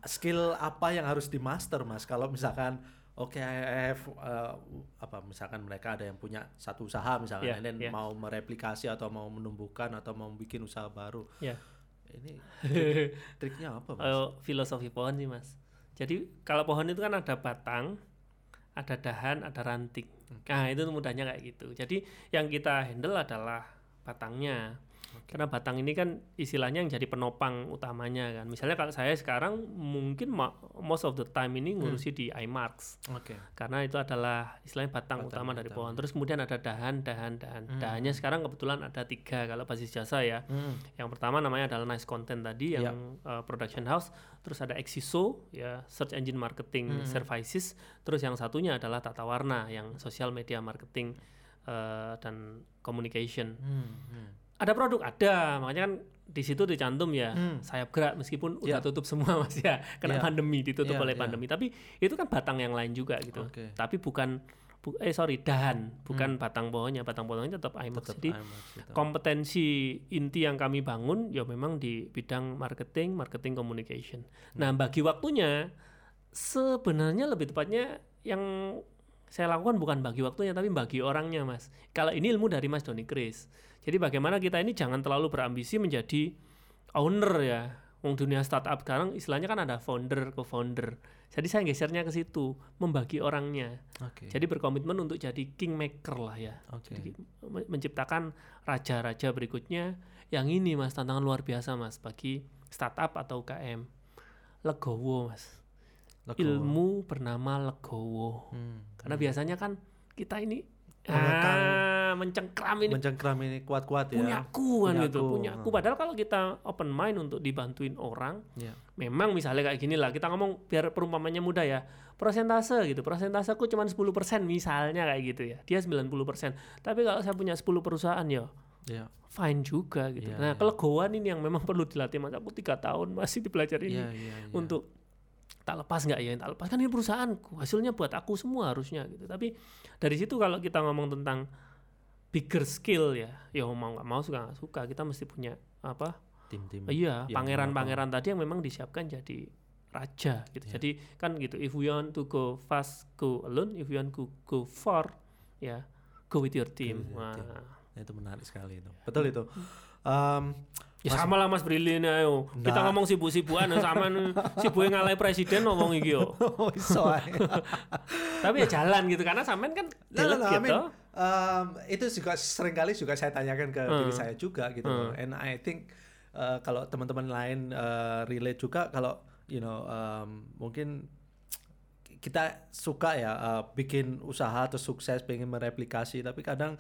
Skill apa yang harus dimaster Mas? Kalau misalkan Oke, I have, eh, apa misalkan mereka ada yang punya satu usaha misalkan, then ya. mau mereplikasi atau mau menumbuhkan atau mau bikin usaha baru. Ya, Ini trik- [LAUGHS] triknya apa, Mas? Eh, filosofi pohon sih mas. Jadi kalau pohon itu kan ada batang, ada dahan, ada ranting. Nah itu mudahnya kayak gitu. Jadi yang kita handle adalah batangnya. Karena batang ini kan istilahnya yang jadi penopang utamanya kan. Misalnya kalau saya sekarang mungkin most of the time ini ngurusi di iMarks. Oke. karena itu adalah istilahnya batang, Batang utama dari pohon. Terus kemudian ada dahan, dahan, dahan. Dahannya sekarang kebetulan ada tiga kalau basis jasa ya. Hmm. Yang pertama namanya adalah Nice Content tadi Ya. yang uh, production house. Terus ada Exiso ya search engine marketing services. Terus yang satunya adalah Tata Warna yang social media marketing uh, dan communication. Hmm, hmm. Ada produk ada, makanya kan di situ dicantum ya Hmm. sayap gerak meskipun Ya. udah tutup semua [LAUGHS] mas ya kena Ya. pandemi ditutup Ya, oleh ya. pandemi. Tapi itu kan batang yang lain juga gitu. Oke. Tapi bukan bu- eh sorry dahan bukan batang pohonnya, batang pohonnya tetap IMAX. Tetap Jadi IMAX gitu. kompetensi inti yang kami bangun ya memang di bidang marketing, marketing communication. Nah, bagi waktunya sebenarnya lebih tepatnya yang saya lakukan bukan bagi waktunya tapi bagi orangnya mas. Kalau ini ilmu dari mas Doni Chris jadi bagaimana kita ini jangan terlalu berambisi menjadi owner ya. Wong dunia startup sekarang istilahnya kan ada founder co-founder jadi saya gesernya ke situ membagi orangnya. Oke. jadi berkomitmen untuk jadi kingmaker lah ya. Oke. jadi me- menciptakan raja-raja berikutnya yang ini mas tantangan luar biasa mas bagi startup atau UKM legowo mas Legowo. ilmu bernama legowo Hmm. karena biasanya kan kita ini Mengekang. ah, mencengkram ini mencengkram ini kuat-kuat ya. punyaku kan gitu Punyaku. punyaku padahal kalau kita open mind untuk dibantuin orang Ya. memang misalnya kayak gini lah kita ngomong biar perumpamannya mudah ya persentase gitu persentaseku cuma 10% misalnya kayak gitu ya dia 90% tapi kalau saya punya 10 perusahaan ya Ya. fine juga gitu Iya, nah iya. kelegoan ini yang memang perlu dilatih mas aku tiga tahun masih dipelajari ini Iya, iya, iya. untuk tak lepas nggak ya tak lepas kan ini perusahaanku hasilnya buat aku semua harusnya gitu tapi dari situ kalau kita ngomong tentang bigger skill ya ya mau nggak mau suka nggak suka kita mesti punya apa tim-tim. iya pangeran-pangeran tadi yang memang disiapkan jadi raja gitu Iya. jadi kan gitu if you want to go fast go alone if you want to go far ya go with your team, with your team. Wah. Nah, itu menarik sekali itu. Betul itu. Um, Ya sama lah Mas Brilin ayo. Kita Nggak. ngomong sibuk-sibukan sama sibuk ngalahin presiden ngomong iki yo. [LAUGHS] oh, iso. [LAUGHS] Tapi ya jalan gitu karena sampean kan no, I gitu. mean, um, itu juga sering kali juga saya tanyakan ke diri Hmm. saya juga gitu. Hmm. And I think uh, kalau teman-teman lain uh, relate juga kalau you know um, mungkin kita suka ya uh, bikin usaha atau sukses pengen mereplikasi tapi kadang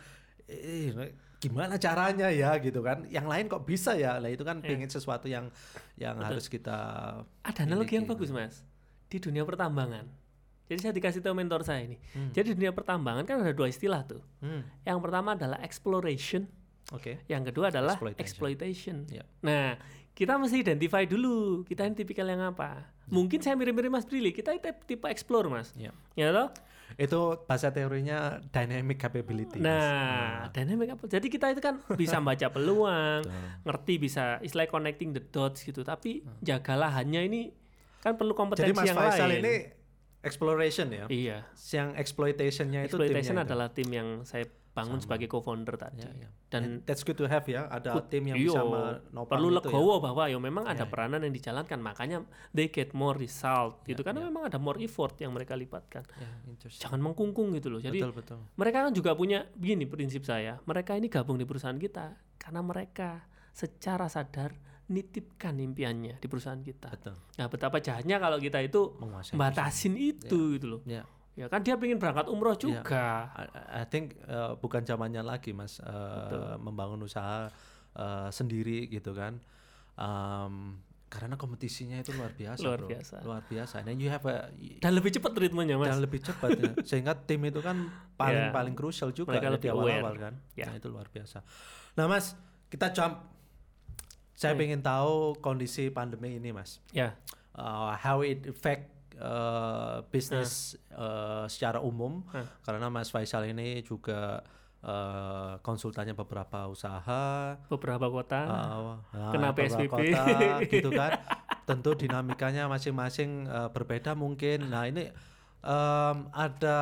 eh, gimana caranya ya gitu kan yang lain kok bisa ya lah itu kan Ya. pengen sesuatu yang yang Betul. harus kita Ada analogi yang bagus Mas. Di dunia pertambangan. Jadi saya dikasih tahu mentor saya ini. Hmm. Jadi di dunia pertambangan kan ada dua istilah tuh. Hmm, Yang pertama adalah exploration, oke yang kedua adalah Exploitation. exploitation. Ya. Nah, kita mesti identify dulu kita ini tipikal yang apa. Mungkin saya mirip-mirip Mas Brili, kita itu tipe explore Mas. Ya. Ya toh? Itu bahasa teorinya dynamic capability Mas. Nah, dynamic apa? Jadi kita itu kan bisa baca [LAUGHS] peluang, ngerti bisa istilah connecting the dots gitu. Tapi jagalah hanya ini kan perlu Jadi kompetensi Mas yang Faisal lain. ini exploration ya. iya. Yang exploitationnya itu Exploitation timnya itu. adalah tim yang saya bangun Sama. sebagai co-founder tadi. Ya, ya. Dan And that's good to have ya. Ada Good- tim yang iya, bisa menopang perlu itu legowo bahwa ya memang ada Iya. peranan yang dijalankan makanya they get more result gitu Iya, karena iya. memang ada more effort yang mereka Ya, interesting. jangan mengkungkung gitu loh jadi betul betul. mereka kan juga punya begini prinsip saya mereka ini gabung di perusahaan kita karena mereka secara sadar nitipkan impiannya di perusahaan kita Betul. nah betapa jahatnya kalau kita itu Menguasai. batasin itu gitu loh Ya. ya kan dia pengen berangkat umroh Iya. juga I, I think uh, bukan zamannya lagi Mas uh, Betul. membangun usaha uh, sendiri gitu kan. Um, karena kompetisinya itu luar biasa, Luar bro. biasa. Luar biasa. Dan you have a dan lebih cepat ritmenya mas dan lebih cepat ya. [LAUGHS] Sehingga tim itu kan paling Ya. paling krusial juga Mereka ya di awal-awal aware. kan. Ya. Nah, itu luar biasa. Nah, Mas, kita jump saya Baik. pengen tahu kondisi pandemi ini, Mas. ya Uh, how it affect uh, bisnis uh, secara umum Hah. karena Mas Faisal ini juga uh, konsultannya beberapa usaha beberapa kota uh, nah, Kena beberapa PSBB. kota, gitu kan [LAUGHS] tentu dinamikanya masing-masing uh, berbeda mungkin nah ini um, ada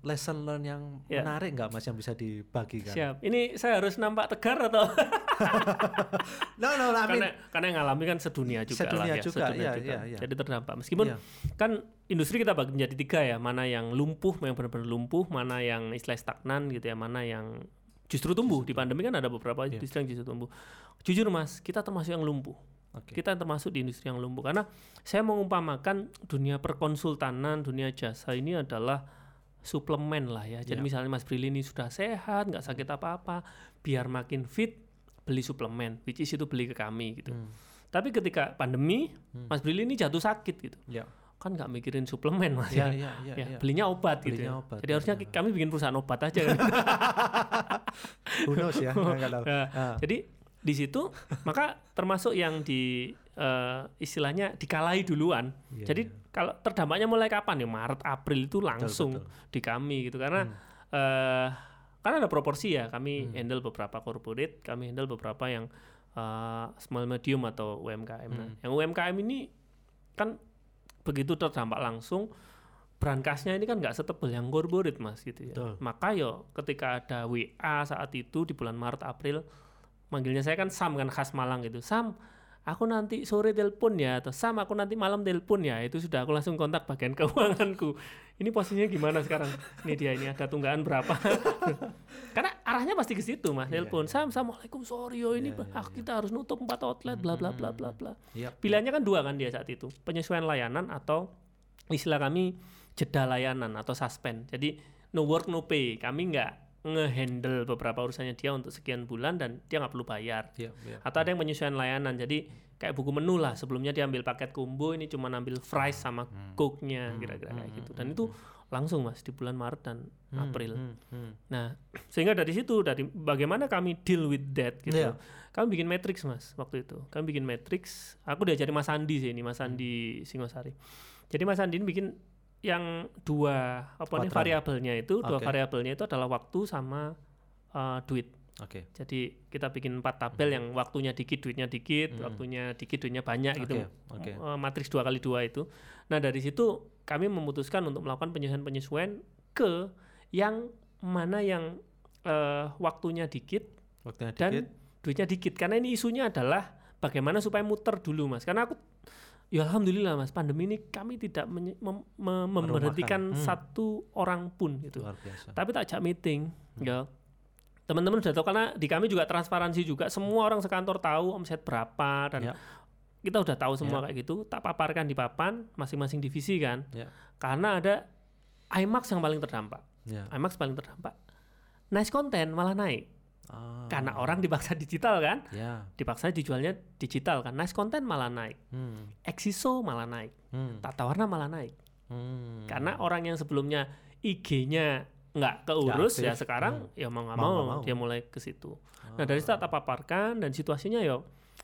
lesson learn yang Ya. menarik nggak Mas yang bisa dibagikan siap ini saya harus nampak tegar atau [LAUGHS] no no I mean, karena karena yang ngalami kan sedunia juga Sedunia lah ya juga, sedunia iya, juga. iya, iya. jadi terdampak meskipun Iya. kan industri kita bagi menjadi tiga ya mana yang lumpuh yang benar-benar lumpuh mana yang istilah stagnan gitu ya mana yang justru tumbuh di pandemi kan ada beberapa Iya. industri yang justru tumbuh jujur mas kita termasuk yang lumpuh Oke. kita termasuk di industri yang lumpuh karena saya mengumpamakan dunia perkonsultanan dunia jasa ini adalah suplemen lah ya jadi Ya. misalnya Mas Brili ini sudah sehat nggak sakit apa-apa biar makin fit beli suplemen which is itu beli ke kami gitu Hmm. tapi ketika pandemi Mas Brili ini jatuh sakit gitu ya kan nggak mikirin suplemen mas ya ya, ya ya, Ya, ya. belinya obat gitu Belinya ya. obat, jadi harusnya ya. ki- kami bikin perusahaan obat aja kan [LAUGHS] Who knows ya nggak tahu. Nah, [LAUGHS] Ah. jadi di situ maka termasuk yang di eh, istilahnya dikalahi duluan Iya, jadi iya. kalau terdampaknya mulai kapan ya Maret April itu langsung betul. Hmm. di kami gitu karena eh kan ada proporsi ya kami Hmm. handle beberapa corporate kami handle beberapa yang eh, small medium atau UMKM Nah, Hmm. yang UMKM ini kan begitu terdampak langsung brankasnya ini kan nggak setebal yang corporate mas gitu ya. Betul. Maka yo ketika ada WA saat itu di bulan Maret April, manggilnya saya kan Sam kan khas Malang gitu. Sam, aku nanti sore telepon ya atau Sam aku nanti malam telepon ya. Itu sudah aku langsung kontak bagian [LAUGHS] keuanganku. Ini posisinya gimana sekarang? Ini dia ini ada tunggakan berapa? [LAUGHS] Karena arahnya pasti ke situ mas. Telepon Sam, Assalamualaikum sorry yo ini Iya, iya, ah, kita harus nutup empat outlet bla bla bla bla bla. Iya. Pilihannya kan dua kan dia saat itu, penyesuaian layanan atau istilah kami jeda layanan atau suspend. Jadi no work no pay. Kami nggak ngehandle beberapa urusannya dia untuk sekian bulan dan dia nggak perlu bayar. Iya, iya. Atau ada yang penyesuaian layanan. Jadi kayak buku menu lah. Sebelumnya dia ambil paket combo, ini cuma ambil fries sama coke-nya kira-kira kayak gitu. Dan itu langsung mas di bulan Maret dan April. Hmm, hmm. Nah, [CLEARS THROAT] sehingga dari situ dari bagaimana kami deal with that gitu. Iya. Kami bikin matrix Mas waktu itu. Kami bikin matrix. Aku diajari Mas Andi sih ini, Mas Andi Singosari. Jadi Mas Andi ini bikin yang dua apa nih variabelnya itu, dua Oke. variabelnya itu adalah waktu sama uh, duit. Oke. Jadi kita bikin empat tabel yang waktunya dikit, duitnya dikit, waktunya dikit, duitnya banyak gitu. Hmm. Oke, oke. Eh, matriks dua kali dua itu. Nah dari situ kami memutuskan untuk melakukan penyesuaian-penyesuaian ke yang mana yang eh, waktunya dikit Waktunya dan dikit. duitnya dikit. Karena ini isunya adalah bagaimana supaya muter dulu mas. Karena aku ya alhamdulillah mas pandemi ini kami tidak mem- mem- memberhentikan Hmm. satu orang pun gitu. Luar biasa. Tapi tak ajak meeting, Hmm. ya. Teman-teman sudah tahu karena di kami juga transparansi juga. Semua orang sekantor tahu omset berapa dan Ya. kita udah tahu semua kayak gitu. Tak paparkan di papan masing-masing divisi kan. Ya. Karena ada IMAX yang paling terdampak. Ya. IMAX paling terdampak. Nice content malah naik Ah, karena orang dipaksa digital kan. ya. Dipaksa dijualnya digital kan. Nice content malah naik. Hmm. Exiso malah naik. Hmm. Tata warna malah naik. Hmm. Karena orang yang sebelumnya IG-nya nggak keurus ya aktif. sekarang ya mau nggak Mau mau, mau. dia mulai ke situ. Nah dari situ tak paparkan dan situasinya ya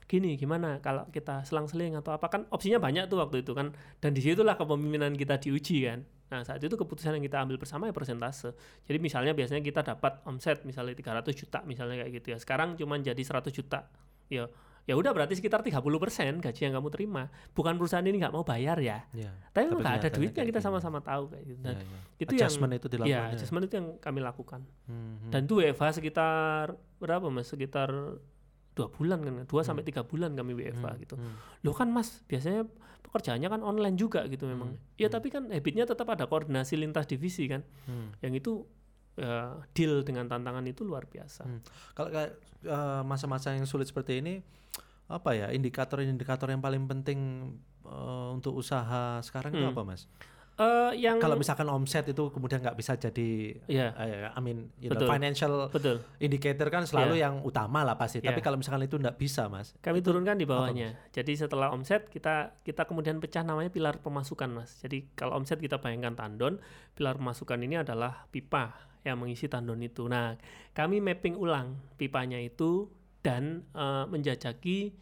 gini gimana kalau kita selang-seling atau apa kan opsinya banyak tuh waktu itu kan dan di situlah kepemimpinan kita diuji kan. Nah saat itu keputusan yang kita ambil bersama ya persentase. Jadi misalnya biasanya kita dapat omset misalnya 300 juta misalnya kayak gitu ya. Sekarang cuma jadi 100 juta. Ya ya udah berarti sekitar 30% gaji yang kamu terima. Bukan perusahaan ini nggak mau bayar ya. Ya. Tapi, nggak ada duitnya kita gini. sama-sama tahu kayak gitu. Dan Ya, ya. itu yang Adjustment itu dilakukan. ya ya. adjustment itu yang kami lakukan. Hmm. Dan itu WFH sekitar berapa mas? Sekitar dua bulan kan? Dua sampai tiga bulan kami WFH gitu. Hmm. Loh kan mas, biasanya pekerjaannya kan online juga gitu memang. Ya tapi kan habitnya tetap ada koordinasi lintas divisi kan. Hmm. Yang itu ya, deal dengan tantangan itu luar biasa. Hmm. Kalau kayak eh, masa-masa yang sulit seperti ini, apa ya indikator-indikator yang paling penting eh, untuk usaha sekarang itu Hmm. apa, Mas? Eh, yang Kalau misalkan omset itu kemudian nggak bisa jadi, ya eh, I mean, you know, Betul. financial betul. indicator kan selalu yang utama lah pasti. Tapi Ya. kalau misalkan itu nggak bisa, Mas. Kami turunkan di bawahnya. Jadi setelah omset kita kita kemudian pecah namanya pilar pemasukan, Mas. Jadi kalau omset kita bayangkan tandon, pilar pemasukan ini adalah pipa yang mengisi tandon itu. Nah, kami mapping ulang pipanya itu dan eh, menjajaki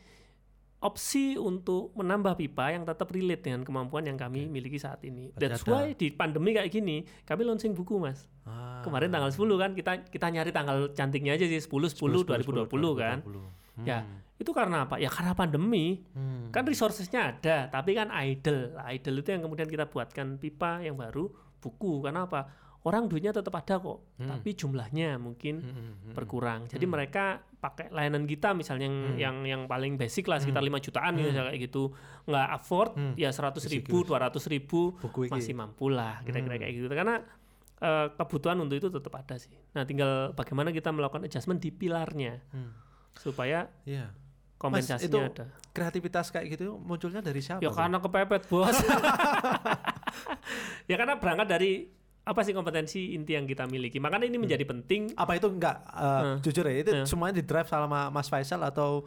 opsi untuk menambah pipa yang tetap relate dengan kemampuan yang kami miliki saat ini. Berarti That's why di pandemi kayak gini, kami launching buku, Mas. Ah, Kemarin tanggal 10 kan kita kita nyari tanggal cantiknya aja sih 10 10, 2020 kan. 2020. Ya, itu karena apa? Ya karena pandemi. Hmm. Kan resourcesnya ada, tapi kan idle. Idle itu yang kemudian kita buatkan pipa yang baru, buku. Karena apa? Orang duitnya tetap ada kok, tapi jumlahnya mungkin Hmm, hmm, hmm. berkurang. Jadi mereka pakai layanan kita misalnya yang yang yang paling basic lah sekitar 5 jutaan gitu kayak gitu. Nggak afford ya 100 ribu, 200 ribu Buku masih mampu lah kira-kira kayak gitu. Karena eh, kebutuhan untuk itu tetap ada sih. Nah, tinggal bagaimana kita melakukan adjustment di pilarnya Hmm. supaya Iya. kompensasinya itu ada. Kreativitas kayak gitu munculnya dari siapa? Ya karena kepepet bos. [LAUGHS] [LAUGHS] ya karena berangkat dari apa sih kompetensi inti yang kita miliki. Makanya ini menjadi penting. apa itu enggak uh, jujur ya itu Hmm. semuanya di drive sama Mas Faisal atau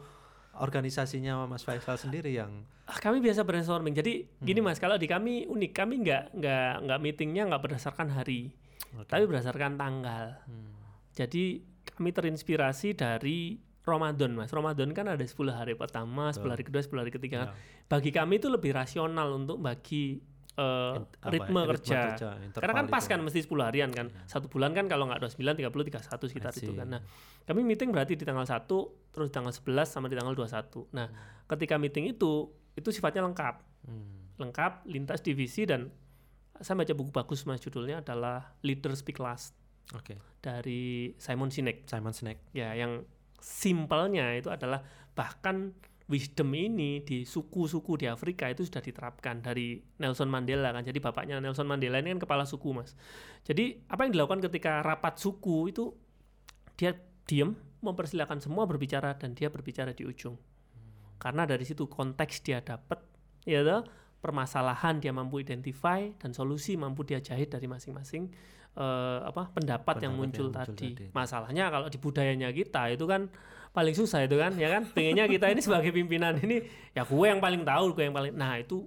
organisasinya Mas Faisal sendiri yang Ah, kami biasa brainstorming. Jadi gini mas, kalau di kami unik, kami nggak nggak nggak meetingnya nggak berdasarkan hari, tapi berdasarkan tanggal. Jadi kami terinspirasi dari Ramadan mas. Ramadan kan ada 10 hari pertama, 10 hari kedua, 10 hari ketiga. kan. Bagi kami itu lebih rasional untuk bagi eh, apa ya, ritme, ritme kerja. kerja, Karena kan pas itu. kan mesti 10 harian kan. Satu bulan kan kalau nggak 29, 30, 31 sekitar itu kan. Nah, kami meeting berarti di tanggal 1, terus di tanggal 11 sama di tanggal 21. Nah, ketika meeting itu itu sifatnya lengkap. hmm, Lengkap, lintas divisi dan saya baca buku bagus mas judulnya adalah Leader Speak Last Oke. dari Simon Sinek Simon Sinek. ya yang simpelnya itu adalah bahkan wisdom ini di suku-suku di Afrika itu sudah diterapkan dari Nelson Mandela kan jadi bapaknya Nelson Mandela ini kan kepala suku mas jadi apa yang dilakukan ketika rapat suku itu dia diem mempersilahkan semua berbicara dan dia berbicara di ujung karena dari situ konteks dia dapat ya toh, permasalahan dia mampu identify dan solusi mampu dia jahit dari masing-masing eh, apa pendapat, yang Pendapat muncul, yang muncul tadi. tadi. Masalahnya kalau di budayanya kita itu kan paling susah itu kan, ya kan? Pengennya kita ini sebagai pimpinan ini ya gue yang paling tahu, gue yang paling. Nah itu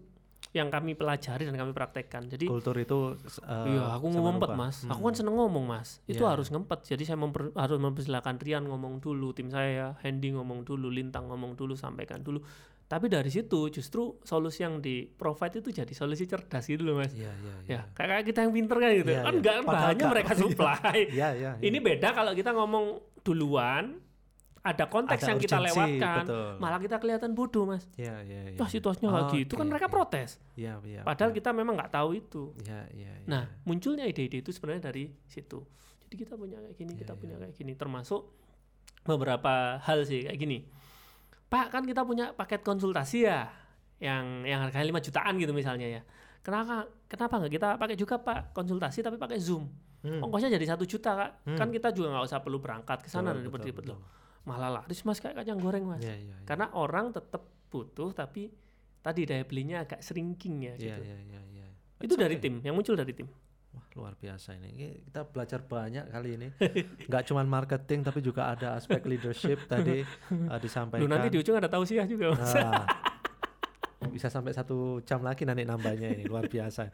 yang kami pelajari dan kami praktekkan. Jadi Kultur itu uh, Iya, aku ngumpet rupa. mas. Hmm. Aku kan seneng ngomong mas. Itu Iya. harus ngempet. Jadi saya memper- harus mempersilahkan Rian ngomong dulu, tim saya, Hendy ngomong dulu, Lintang ngomong dulu, sampaikan dulu. Tapi dari situ justru solusi yang di provide itu jadi solusi cerdas gitu loh mas. Iya, iya, iya. Ya, kayak kayak kita yang pinter kan gitu. Iya, kan iya. enggak bahannya mereka [LAUGHS] supply. Iya, iya. Ini beda kalau kita ngomong duluan, ada konteks Ada yang kita urgensi, lewatkan, betul. malah kita kelihatan bodoh mas. Iya, iya, iya. Wah situasinya kayak Oh, gitu kan oke, mereka oke. protes. Iya, iya. Padahal kita memang nggak tahu itu. Iya, iya, iya. Nah, munculnya ide-ide itu sebenarnya dari situ. Jadi kita punya kayak gini, kita Iya, punya iya. kayak gini, termasuk beberapa hal sih kayak gini. Pak, kan kita punya paket konsultasi ya, yang yang harganya 5 jutaan gitu misalnya ya. Kenapa kenapa nggak kita pakai juga Pak konsultasi tapi pakai Zoom? Hmm. Ongkosnya jadi satu juta kak. Hmm. Kan kita juga nggak usah perlu berangkat ke sana dan Betul, betul. loh. Malah laris mas kayak kacang goreng mas. Iya, iya, iya. Karena orang tetap butuh tapi tadi daya belinya agak shrinking ya Iya, gitu. iya, iya, iya. Itu It's dari okay. tim, yang muncul dari tim. Wah, luar biasa ini. Kita belajar banyak kali ini. Nggak cuma marketing tapi juga ada aspek leadership [LAUGHS] tadi uh, disampaikan. Lu nanti di ujung ada tausiah juga mas. Ah. bisa sampai satu jam lagi nanti nambahnya ini luar biasa.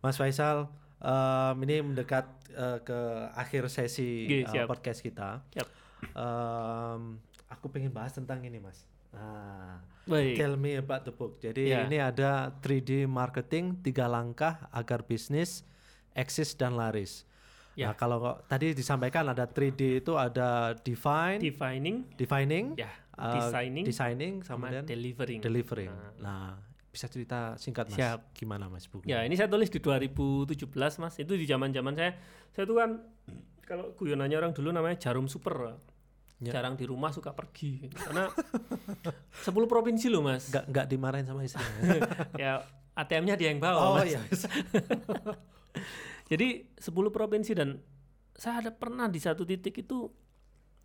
Mas Faisal, em, ini mendekat eh, ke akhir sesi siap. podcast kita. Siap. Em, aku pengen bahas tentang ini, Mas. Nah, tell me about the book. Jadi Ya. ini ada 3D marketing tiga langkah agar bisnis eksis dan laris. Ya. Nah, kalau tadi disampaikan ada 3D itu ada define, Defining, defining, ya, uh, designing, designing sama dan delivering. delivering. Nah. Nah, bisa cerita singkat mas, Siap. gimana mas buku? Ya, ini saya tulis di 2017 mas. Itu di zaman-zaman saya. Saya itu kan kalau guyonannya orang dulu namanya jarum super. Ya. Jarang di rumah suka pergi. Karena [LAUGHS] 10 provinsi loh mas. Nggak nggak dimarahin sama istrinya. [LAUGHS] ya ATM-nya dia yang bawa. oh Mas. iya. [LAUGHS] Jadi 10 provinsi dan saya ada pernah di satu titik itu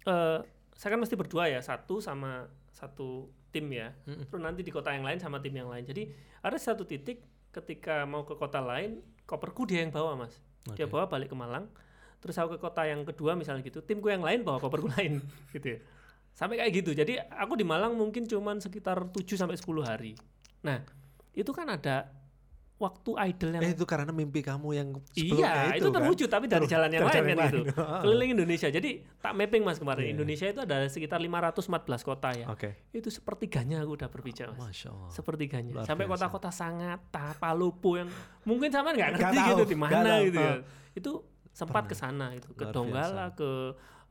eh saya kan mesti berdua ya, satu sama satu tim ya. Mm-mm. Terus nanti di kota yang lain sama tim yang lain. Jadi ada satu titik ketika mau ke kota lain, koperku dia yang bawa, Mas. Dia Oke. bawa balik ke Malang. Terus aku ke kota yang kedua misalnya gitu, timku yang lain bawa koperku [LAUGHS] lain gitu ya. Sampai kayak gitu. Jadi aku di Malang mungkin cuman sekitar 7 sampai 10 hari. Nah, itu kan ada waktu idle yang Eh itu karena mimpi kamu yang Iya, itu, kan? terwujud tapi dari Ter- jalan yang lain kan lain. Keliling Indonesia. Jadi tak mapping Mas kemarin. Iya. Indonesia itu ada sekitar 514 kota ya. Oke. Itu sepertiganya aku udah berbicara Mas. Masya Allah. Sepertiganya. Luar Sampai kota-kota Sangata, Palopo yang mungkin sama nggak ngerti gitu di mana gitu ya. Itu sempat Pernah. ke sana itu, ke Donggala, ke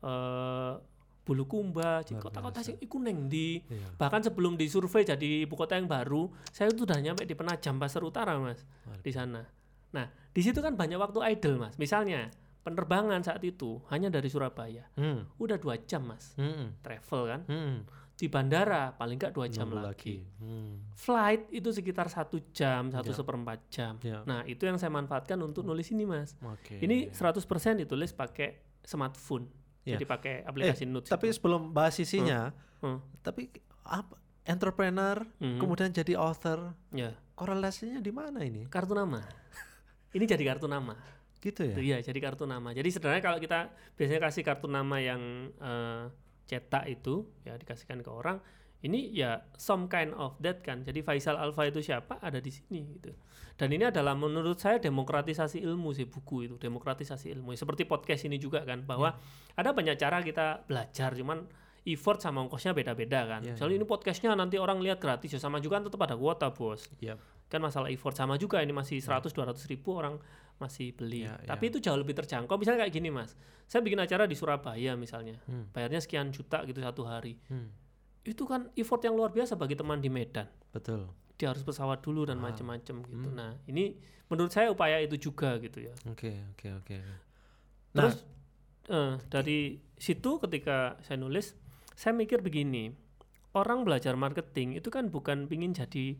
eh, Bulukumba, jadi kota-kota sing iku neng di Iya. bahkan sebelum disurvei jadi ibu kota yang baru, saya itu udah nyampe di Penajam Pasar Utara, Mas di sana. Nah, di situ kan banyak waktu idle, Mas. Misalnya, penerbangan saat itu hanya dari Surabaya. Hmm. Udah dua jam, Mas. Hmm. Travel kan. Hmm. Di bandara paling nggak dua jam Nunggu lagi. Hmm. Flight itu sekitar satu jam, satu Ya. seperempat jam. Ya. Nah, itu yang saya manfaatkan untuk nulis ini, Mas. Oke. Ini 100% ditulis pakai smartphone. Ya. Jadi pakai aplikasi Notes. tapi itu. sebelum bahas isinya, Hmm. tapi apa entrepreneur Hmm. kemudian jadi author ya, korelasinya di mana ini? kartu nama. ini jadi kartu nama. Gitu ya? Iya, jadi kartu nama. Jadi sebenarnya kalau kita biasanya kasih kartu nama yang eh, cetak itu ya dikasihkan ke orang, ini ya some kind of that kan. Jadi Faisal Alfa itu siapa? Ada di sini gitu. Dan ini adalah menurut saya demokratisasi ilmu sih buku itu, demokratisasi ilmu. Seperti podcast ini juga kan bahwa ada banyak cara kita belajar cuman effort sama ongkosnya beda-beda kan. Iya, Misalnya ini podcastnya nanti orang lihat gratis ya sama juga kan tetap ada kuota bos Yap. kan masalah effort sama juga ini masih 100 200 ribu orang masih beli Ya, tapi ya. itu jauh lebih terjangkau misalnya kayak gini mas saya bikin acara di Surabaya misalnya Hmm. bayarnya sekian juta gitu satu hari Hmm. itu kan effort yang luar biasa bagi teman di Medan Betul. dia harus pesawat dulu dan Ah. macam-macam gitu. Hmm. Nah, ini menurut saya upaya itu juga gitu ya. Oke, oke, oke. Nah, Terus eh, dari situ ketika saya nulis, saya mikir begini, orang belajar marketing itu kan bukan pingin jadi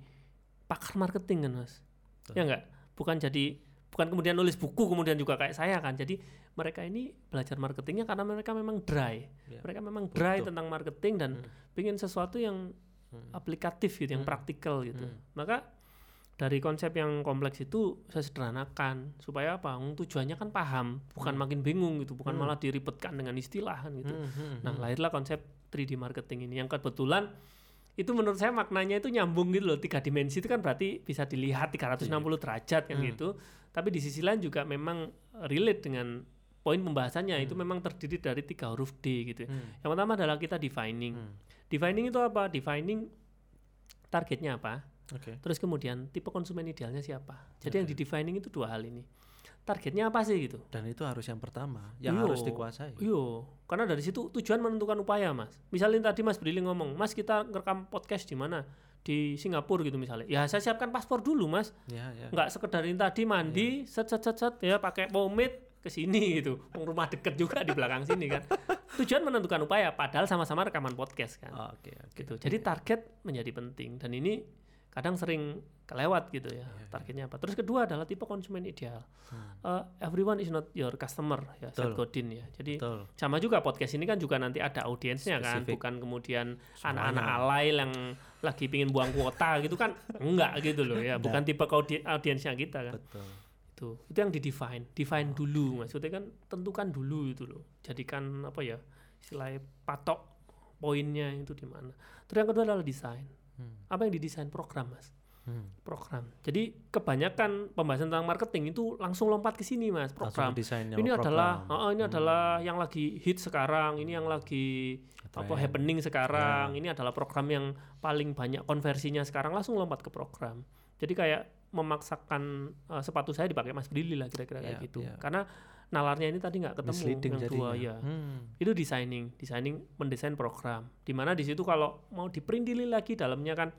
pakar marketing kan mas, Betul. ya enggak? Bukan jadi bukan kemudian nulis buku kemudian juga kayak saya kan. Jadi mereka ini belajar marketingnya karena mereka memang dry, Ya, mereka memang dry betul. tentang marketing dan Hmm. pingin sesuatu yang Hmm. aplikatif gitu, yang Hmm. praktikal gitu. Hmm. Maka dari konsep yang kompleks itu saya sederhanakan supaya apa? Hmm, Tujuannya kan paham, bukan makin bingung gitu, bukan Hmm. malah diribetkan dengan istilah kan gitu. Hmm, hmm, Nah, hmm. lahirlah konsep 3D marketing ini yang kebetulan itu menurut saya maknanya itu nyambung gitu loh. Tiga dimensi itu kan berarti bisa dilihat 360 derajat kan Hmm. gitu. Tapi di sisi lain juga memang relate dengan poin pembahasannya itu memang terdiri dari tiga huruf D gitu. ya. Hmm. Yang pertama adalah kita defining. Hmm. Defining itu apa? Defining targetnya apa? Oke. Terus kemudian tipe konsumen idealnya siapa? Jadi yang di defining itu dua hal ini. Targetnya apa sih gitu? Dan itu harus yang pertama, yang Iyo. harus dikuasai. Iya, karena dari situ tujuan menentukan upaya, Mas. Misalnya tadi Mas Brili ngomong, Mas kita ngerekam podcast di mana? Di Singapura gitu misalnya. Ya saya siapkan paspor dulu, Mas. Ya, ya. Nggak sekedar ini tadi mandi, set set set set ya pakai pomade ke sini gitu. Rumah deket juga di belakang sini kan. [LAUGHS] Tujuan menentukan upaya, padahal sama-sama rekaman podcast kan. Oh, Oke, oke. gitu. Jadi target menjadi penting dan ini kadang sering kelewat gitu ya Iya, targetnya apa. Terus kedua adalah tipe konsumen ideal. Hmm. Uh, everyone is not your customer ya Seth Betul. Godin ya. Jadi Betul. sama juga podcast ini kan juga nanti ada audiensnya kan, bukan kemudian anak-anak alay yang lagi pingin buang kuota gitu kan, [LAUGHS] enggak gitu loh ya, bukan tipe audi- audiensnya kita kan. Betul. Itu itu yang di define, define dulu maksudnya kan tentukan dulu itu loh, jadikan apa ya istilahnya patok poinnya itu di mana. Terus yang kedua adalah desain. Hmm. Apa yang didesain program mas? Hmm. Program. Jadi kebanyakan pembahasan tentang marketing itu langsung lompat ke sini mas, program ini program. adalah oh, ini Hmm. adalah yang lagi hit sekarang ini yang lagi apa Tren. happening sekarang Ya. ini adalah program yang paling banyak konversinya sekarang langsung lompat ke program jadi kayak memaksakan uh, sepatu saya dipakai Mas Brili lah kira-kira kayak Ya, gitu ya. karena nalarnya ini tadi nggak ketemu Misleading yang dua ya Hmm. itu designing designing mendesain program di mana di situ kalau mau diperintilin lagi dalamnya kan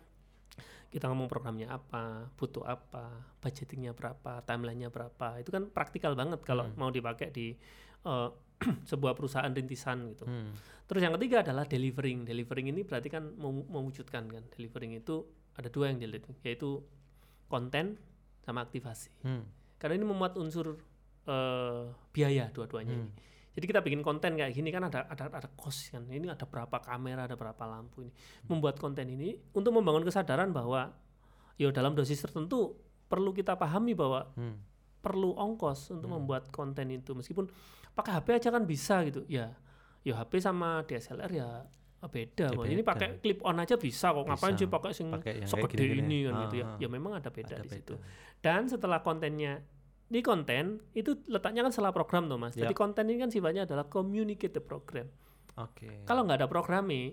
kita ngomong programnya apa butuh apa budgetingnya berapa timelinenya berapa itu kan praktikal banget kalau Hmm. mau dipakai di eh, [CLEARS THROAT] sebuah perusahaan rintisan gitu Hmm. terus yang ketiga adalah delivering delivering ini berarti kan mem- mewujudkan kan delivering itu ada dua yang dilihat yaitu konten sama aktivasi Hmm. karena ini memuat unsur eh, biaya dua-duanya Hmm. ini. Jadi kita bikin konten kayak gini kan ada ada ada cost kan. Ini ada berapa kamera, ada berapa lampu ini. Membuat konten ini untuk membangun kesadaran bahwa ya dalam dosis tertentu perlu kita pahami bahwa Hmm. perlu ongkos untuk membuat konten itu meskipun pakai HP aja kan bisa gitu. Ya. Ya HP sama DSLR ya beda. Ya kok. Ini beda. pakai clip on aja bisa kok. Ngapain sih pakai sing segede ini kan gitu ya. Ah, ah. Ya memang ada beda Ada di situ. beda. Dan setelah kontennya di konten itu letaknya kan setelah program tuh mas. Ya. Jadi konten ini kan sifatnya adalah communicate the program. Oke. Kalau nggak ada programnya,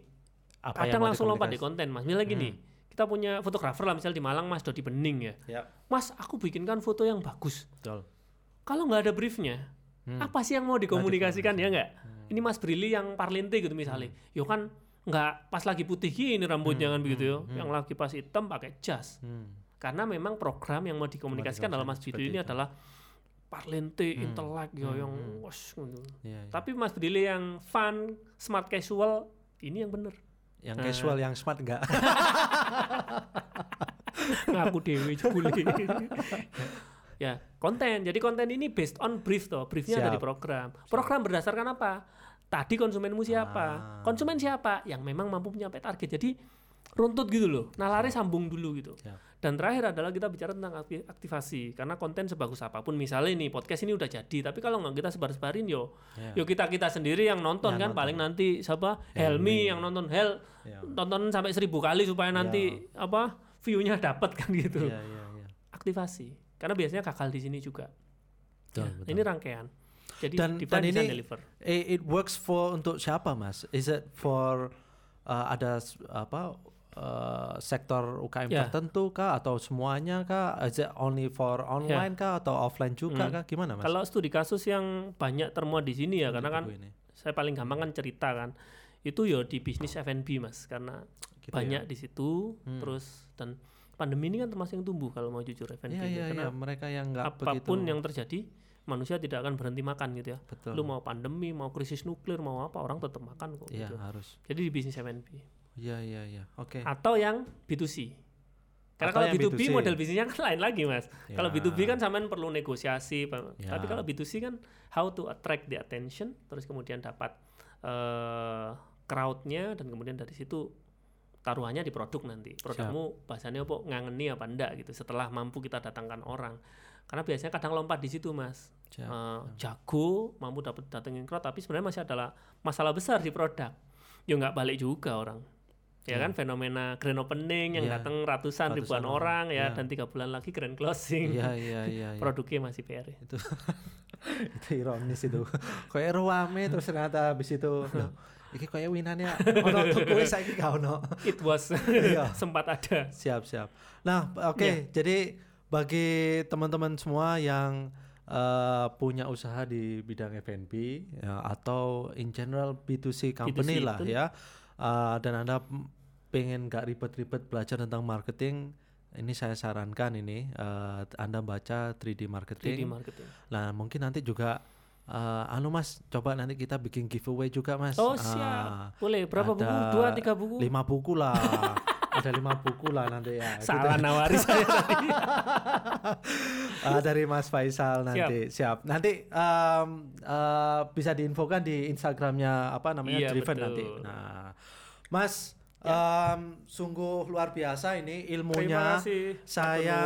Apa kadang langsung lompat di konten mas. Misalnya gini, kita punya fotografer lah misal di Malang mas Dodi Bening ya. Ya. Mas aku bikinkan foto yang bagus. Betul. Kalau nggak ada briefnya, Hmm. apa sih yang mau dikomunikasikan ya nggak? Hmm. Ini Mas Brili yang parlente gitu misalnya. Yo kan nggak pas lagi putih gini rambutnya kan begitu yo. Yang lagi pas hitam pakai jas. Hmm. Karena memang program yang mau dikomunikasikan dalam Mas Seperti ini itu. adalah parlente, Hmm. intelek ya Hmm, yang hmm. gitu. Ya, ya. Tapi Mas Brili yang fun, smart casual, ini yang bener. yang eh. casual, yang smart enggak? [LAUGHS] Ngaku dewe jebule. [LAUGHS] ya, konten. Jadi konten ini based on brief toh. Briefnya ada di Siap. program. Program berdasarkan apa? Tadi konsumenmu siapa? Ah. Konsumen siapa? Yang memang mampu mencapai target. Jadi runtut gitu loh. Nalarnya sambung dulu gitu. Siap. Dan terakhir adalah kita bicara tentang akti- aktivasi. Karena konten sebagus apa pun. Misalnya nih podcast ini udah jadi. Tapi kalau nggak kita sebar-sebarin yo. Ya. Yo kita kita sendiri yang nonton Yang kan nonton. paling nanti siapa Helmi. Helmi yang nonton Hel Ya. tonton sampai seribu kali supaya nanti apa view-nya [LAUGHS] dapat kan gitu Ya, ya, ya. aktivasi karena biasanya gagal di sini juga Betul, Ya, betul. ini rangkaian jadi Dan- dan ini- deliver It works for untuk siapa, Mas? Is it for uh, ada apa uh, sektor UKM Ya. tertentu kah atau semuanya kah? Is it only for online kah atau offline juga Hmm. kah? Gimana, Mas? kalau studi kasus yang banyak termuat di sini ya karena kan ini. saya paling gampang kan cerita kan itu ya di bisnis F&B mas karena Gitu banyak ya? di situ Hmm. terus dan pandemi ini kan termasuk yang tumbuh kalau mau jujur F&B Iya gitu. iya karena iya mereka yang nggak apa pun begitu yang terjadi manusia tidak akan berhenti makan gitu ya betul. lu mau pandemi mau krisis nuklir mau apa orang tetap makan kok Iya gitu. harus. jadi di bisnis F&B Iya iya iya. Oke. atau yang B2C karena Atau kalau yang B2B B2C. model bisnisnya kan [LAUGHS] lain lagi mas kalau Ya. B2B kan sampean perlu negosiasi. Ya. tapi kalau B2C kan how to attract the attention terus kemudian dapat eh crowdnya dan kemudian dari situ taruhannya di produk nanti produkmu bahasanya apa ngangeni apa enggak gitu setelah mampu kita datangkan orang karena biasanya kadang lompat di situ mas Siap. Eh, jago mampu dapat datengin crowd tapi sebenarnya masih adalah masalah besar di produk ya nggak balik juga orang ya kan fenomena grand opening yang Iya. datang ratusan, Ratusan ribuan orang. orang, ya Iya. dan tiga bulan lagi grand closing Iya iya iya. iya. produknya masih PR itu [LAUGHS] itu ironis itu kayak ruame terus ternyata habis itu iki kayak winannya ono tuku wis saiki gak ono it was Iya. [LAUGHS] sempat ada siap siap nah oke jadi bagi teman-teman semua yang eh, punya usaha di bidang F&B ya, atau in general B2C company B2C, lah betul. ya eh, dan anda pengen gak ribet-ribet belajar tentang marketing ini saya sarankan ini eh, anda baca 3D 3D marketing. marketing. Nah, mungkin nanti juga eh, anu Mas, coba nanti kita bikin giveaway juga Mas. oh siap. Boleh. Berapa buku? Dua tiga buku? Lima buku lah. [LAUGHS] ada lima buku lah nanti ya. salah nawari saya [LAUGHS] tadi Ah, dari Mas Faisal nanti. Siap. Nanti em, eh, bisa diinfokan di Instagramnya apa namanya Iya, Driven betul. Nanti. Nah, Mas em, sungguh luar biasa ini ilmunya. kasih Saya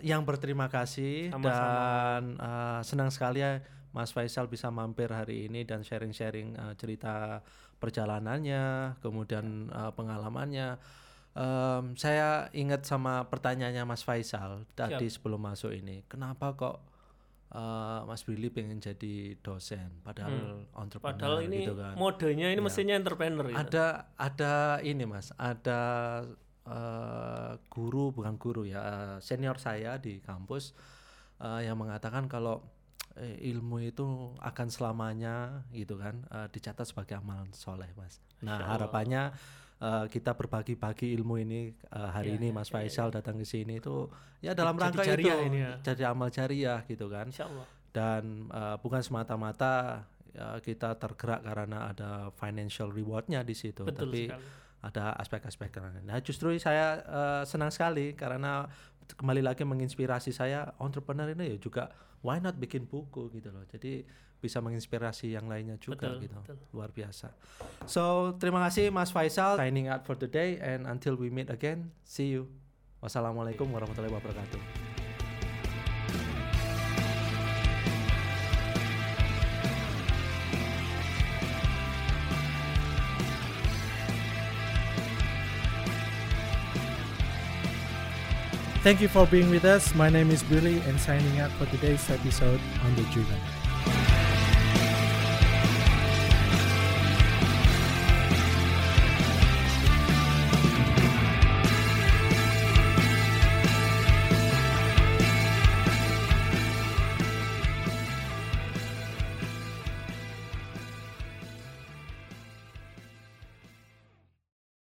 yang berterima kasih Sama-sama. dan eh, senang sekali ya Mas Faisal bisa mampir hari ini dan sharing-sharing eh, cerita perjalanannya, kemudian eh, pengalamannya. Em, saya ingat sama pertanyaannya Mas Faisal tadi sebelum masuk ini, kenapa kok eh, Mas Billy pengen jadi dosen, padahal entrepreneur Hmm. padahal ini gitu kan? modenya ini Ya. mestinya entrepreneur ya. ada ada ini mas ada eh, guru bukan guru ya eh, senior saya di kampus eh, yang mengatakan kalau eh, ilmu itu akan selamanya gitu kan eh, dicatat sebagai amalan soleh mas nah harapannya eh, kita berbagi-bagi ilmu ini eh, hari Ya, ini mas ya, Faisal datang ke sini itu ya dalam Jadi rangka itu ini ya. jadi amal jariah gitu kan Insya Allah dan uh, bukan semata-mata ya, kita tergerak karena ada financial rewardnya di situ, betul tapi sekali ada aspek-aspek lain. Nah justru saya uh, senang sekali karena kembali lagi menginspirasi saya entrepreneur ini ya juga why not bikin buku gitu loh. Jadi bisa menginspirasi yang lainnya juga Betul, gitu. betul. Luar biasa. So terima kasih Mas Faisal signing out for today and until we meet again, see you. Wassalamualaikum warahmatullahi wabarakatuh. Thank you for being with us. My name is Billy and signing out for today's episode on The Driven.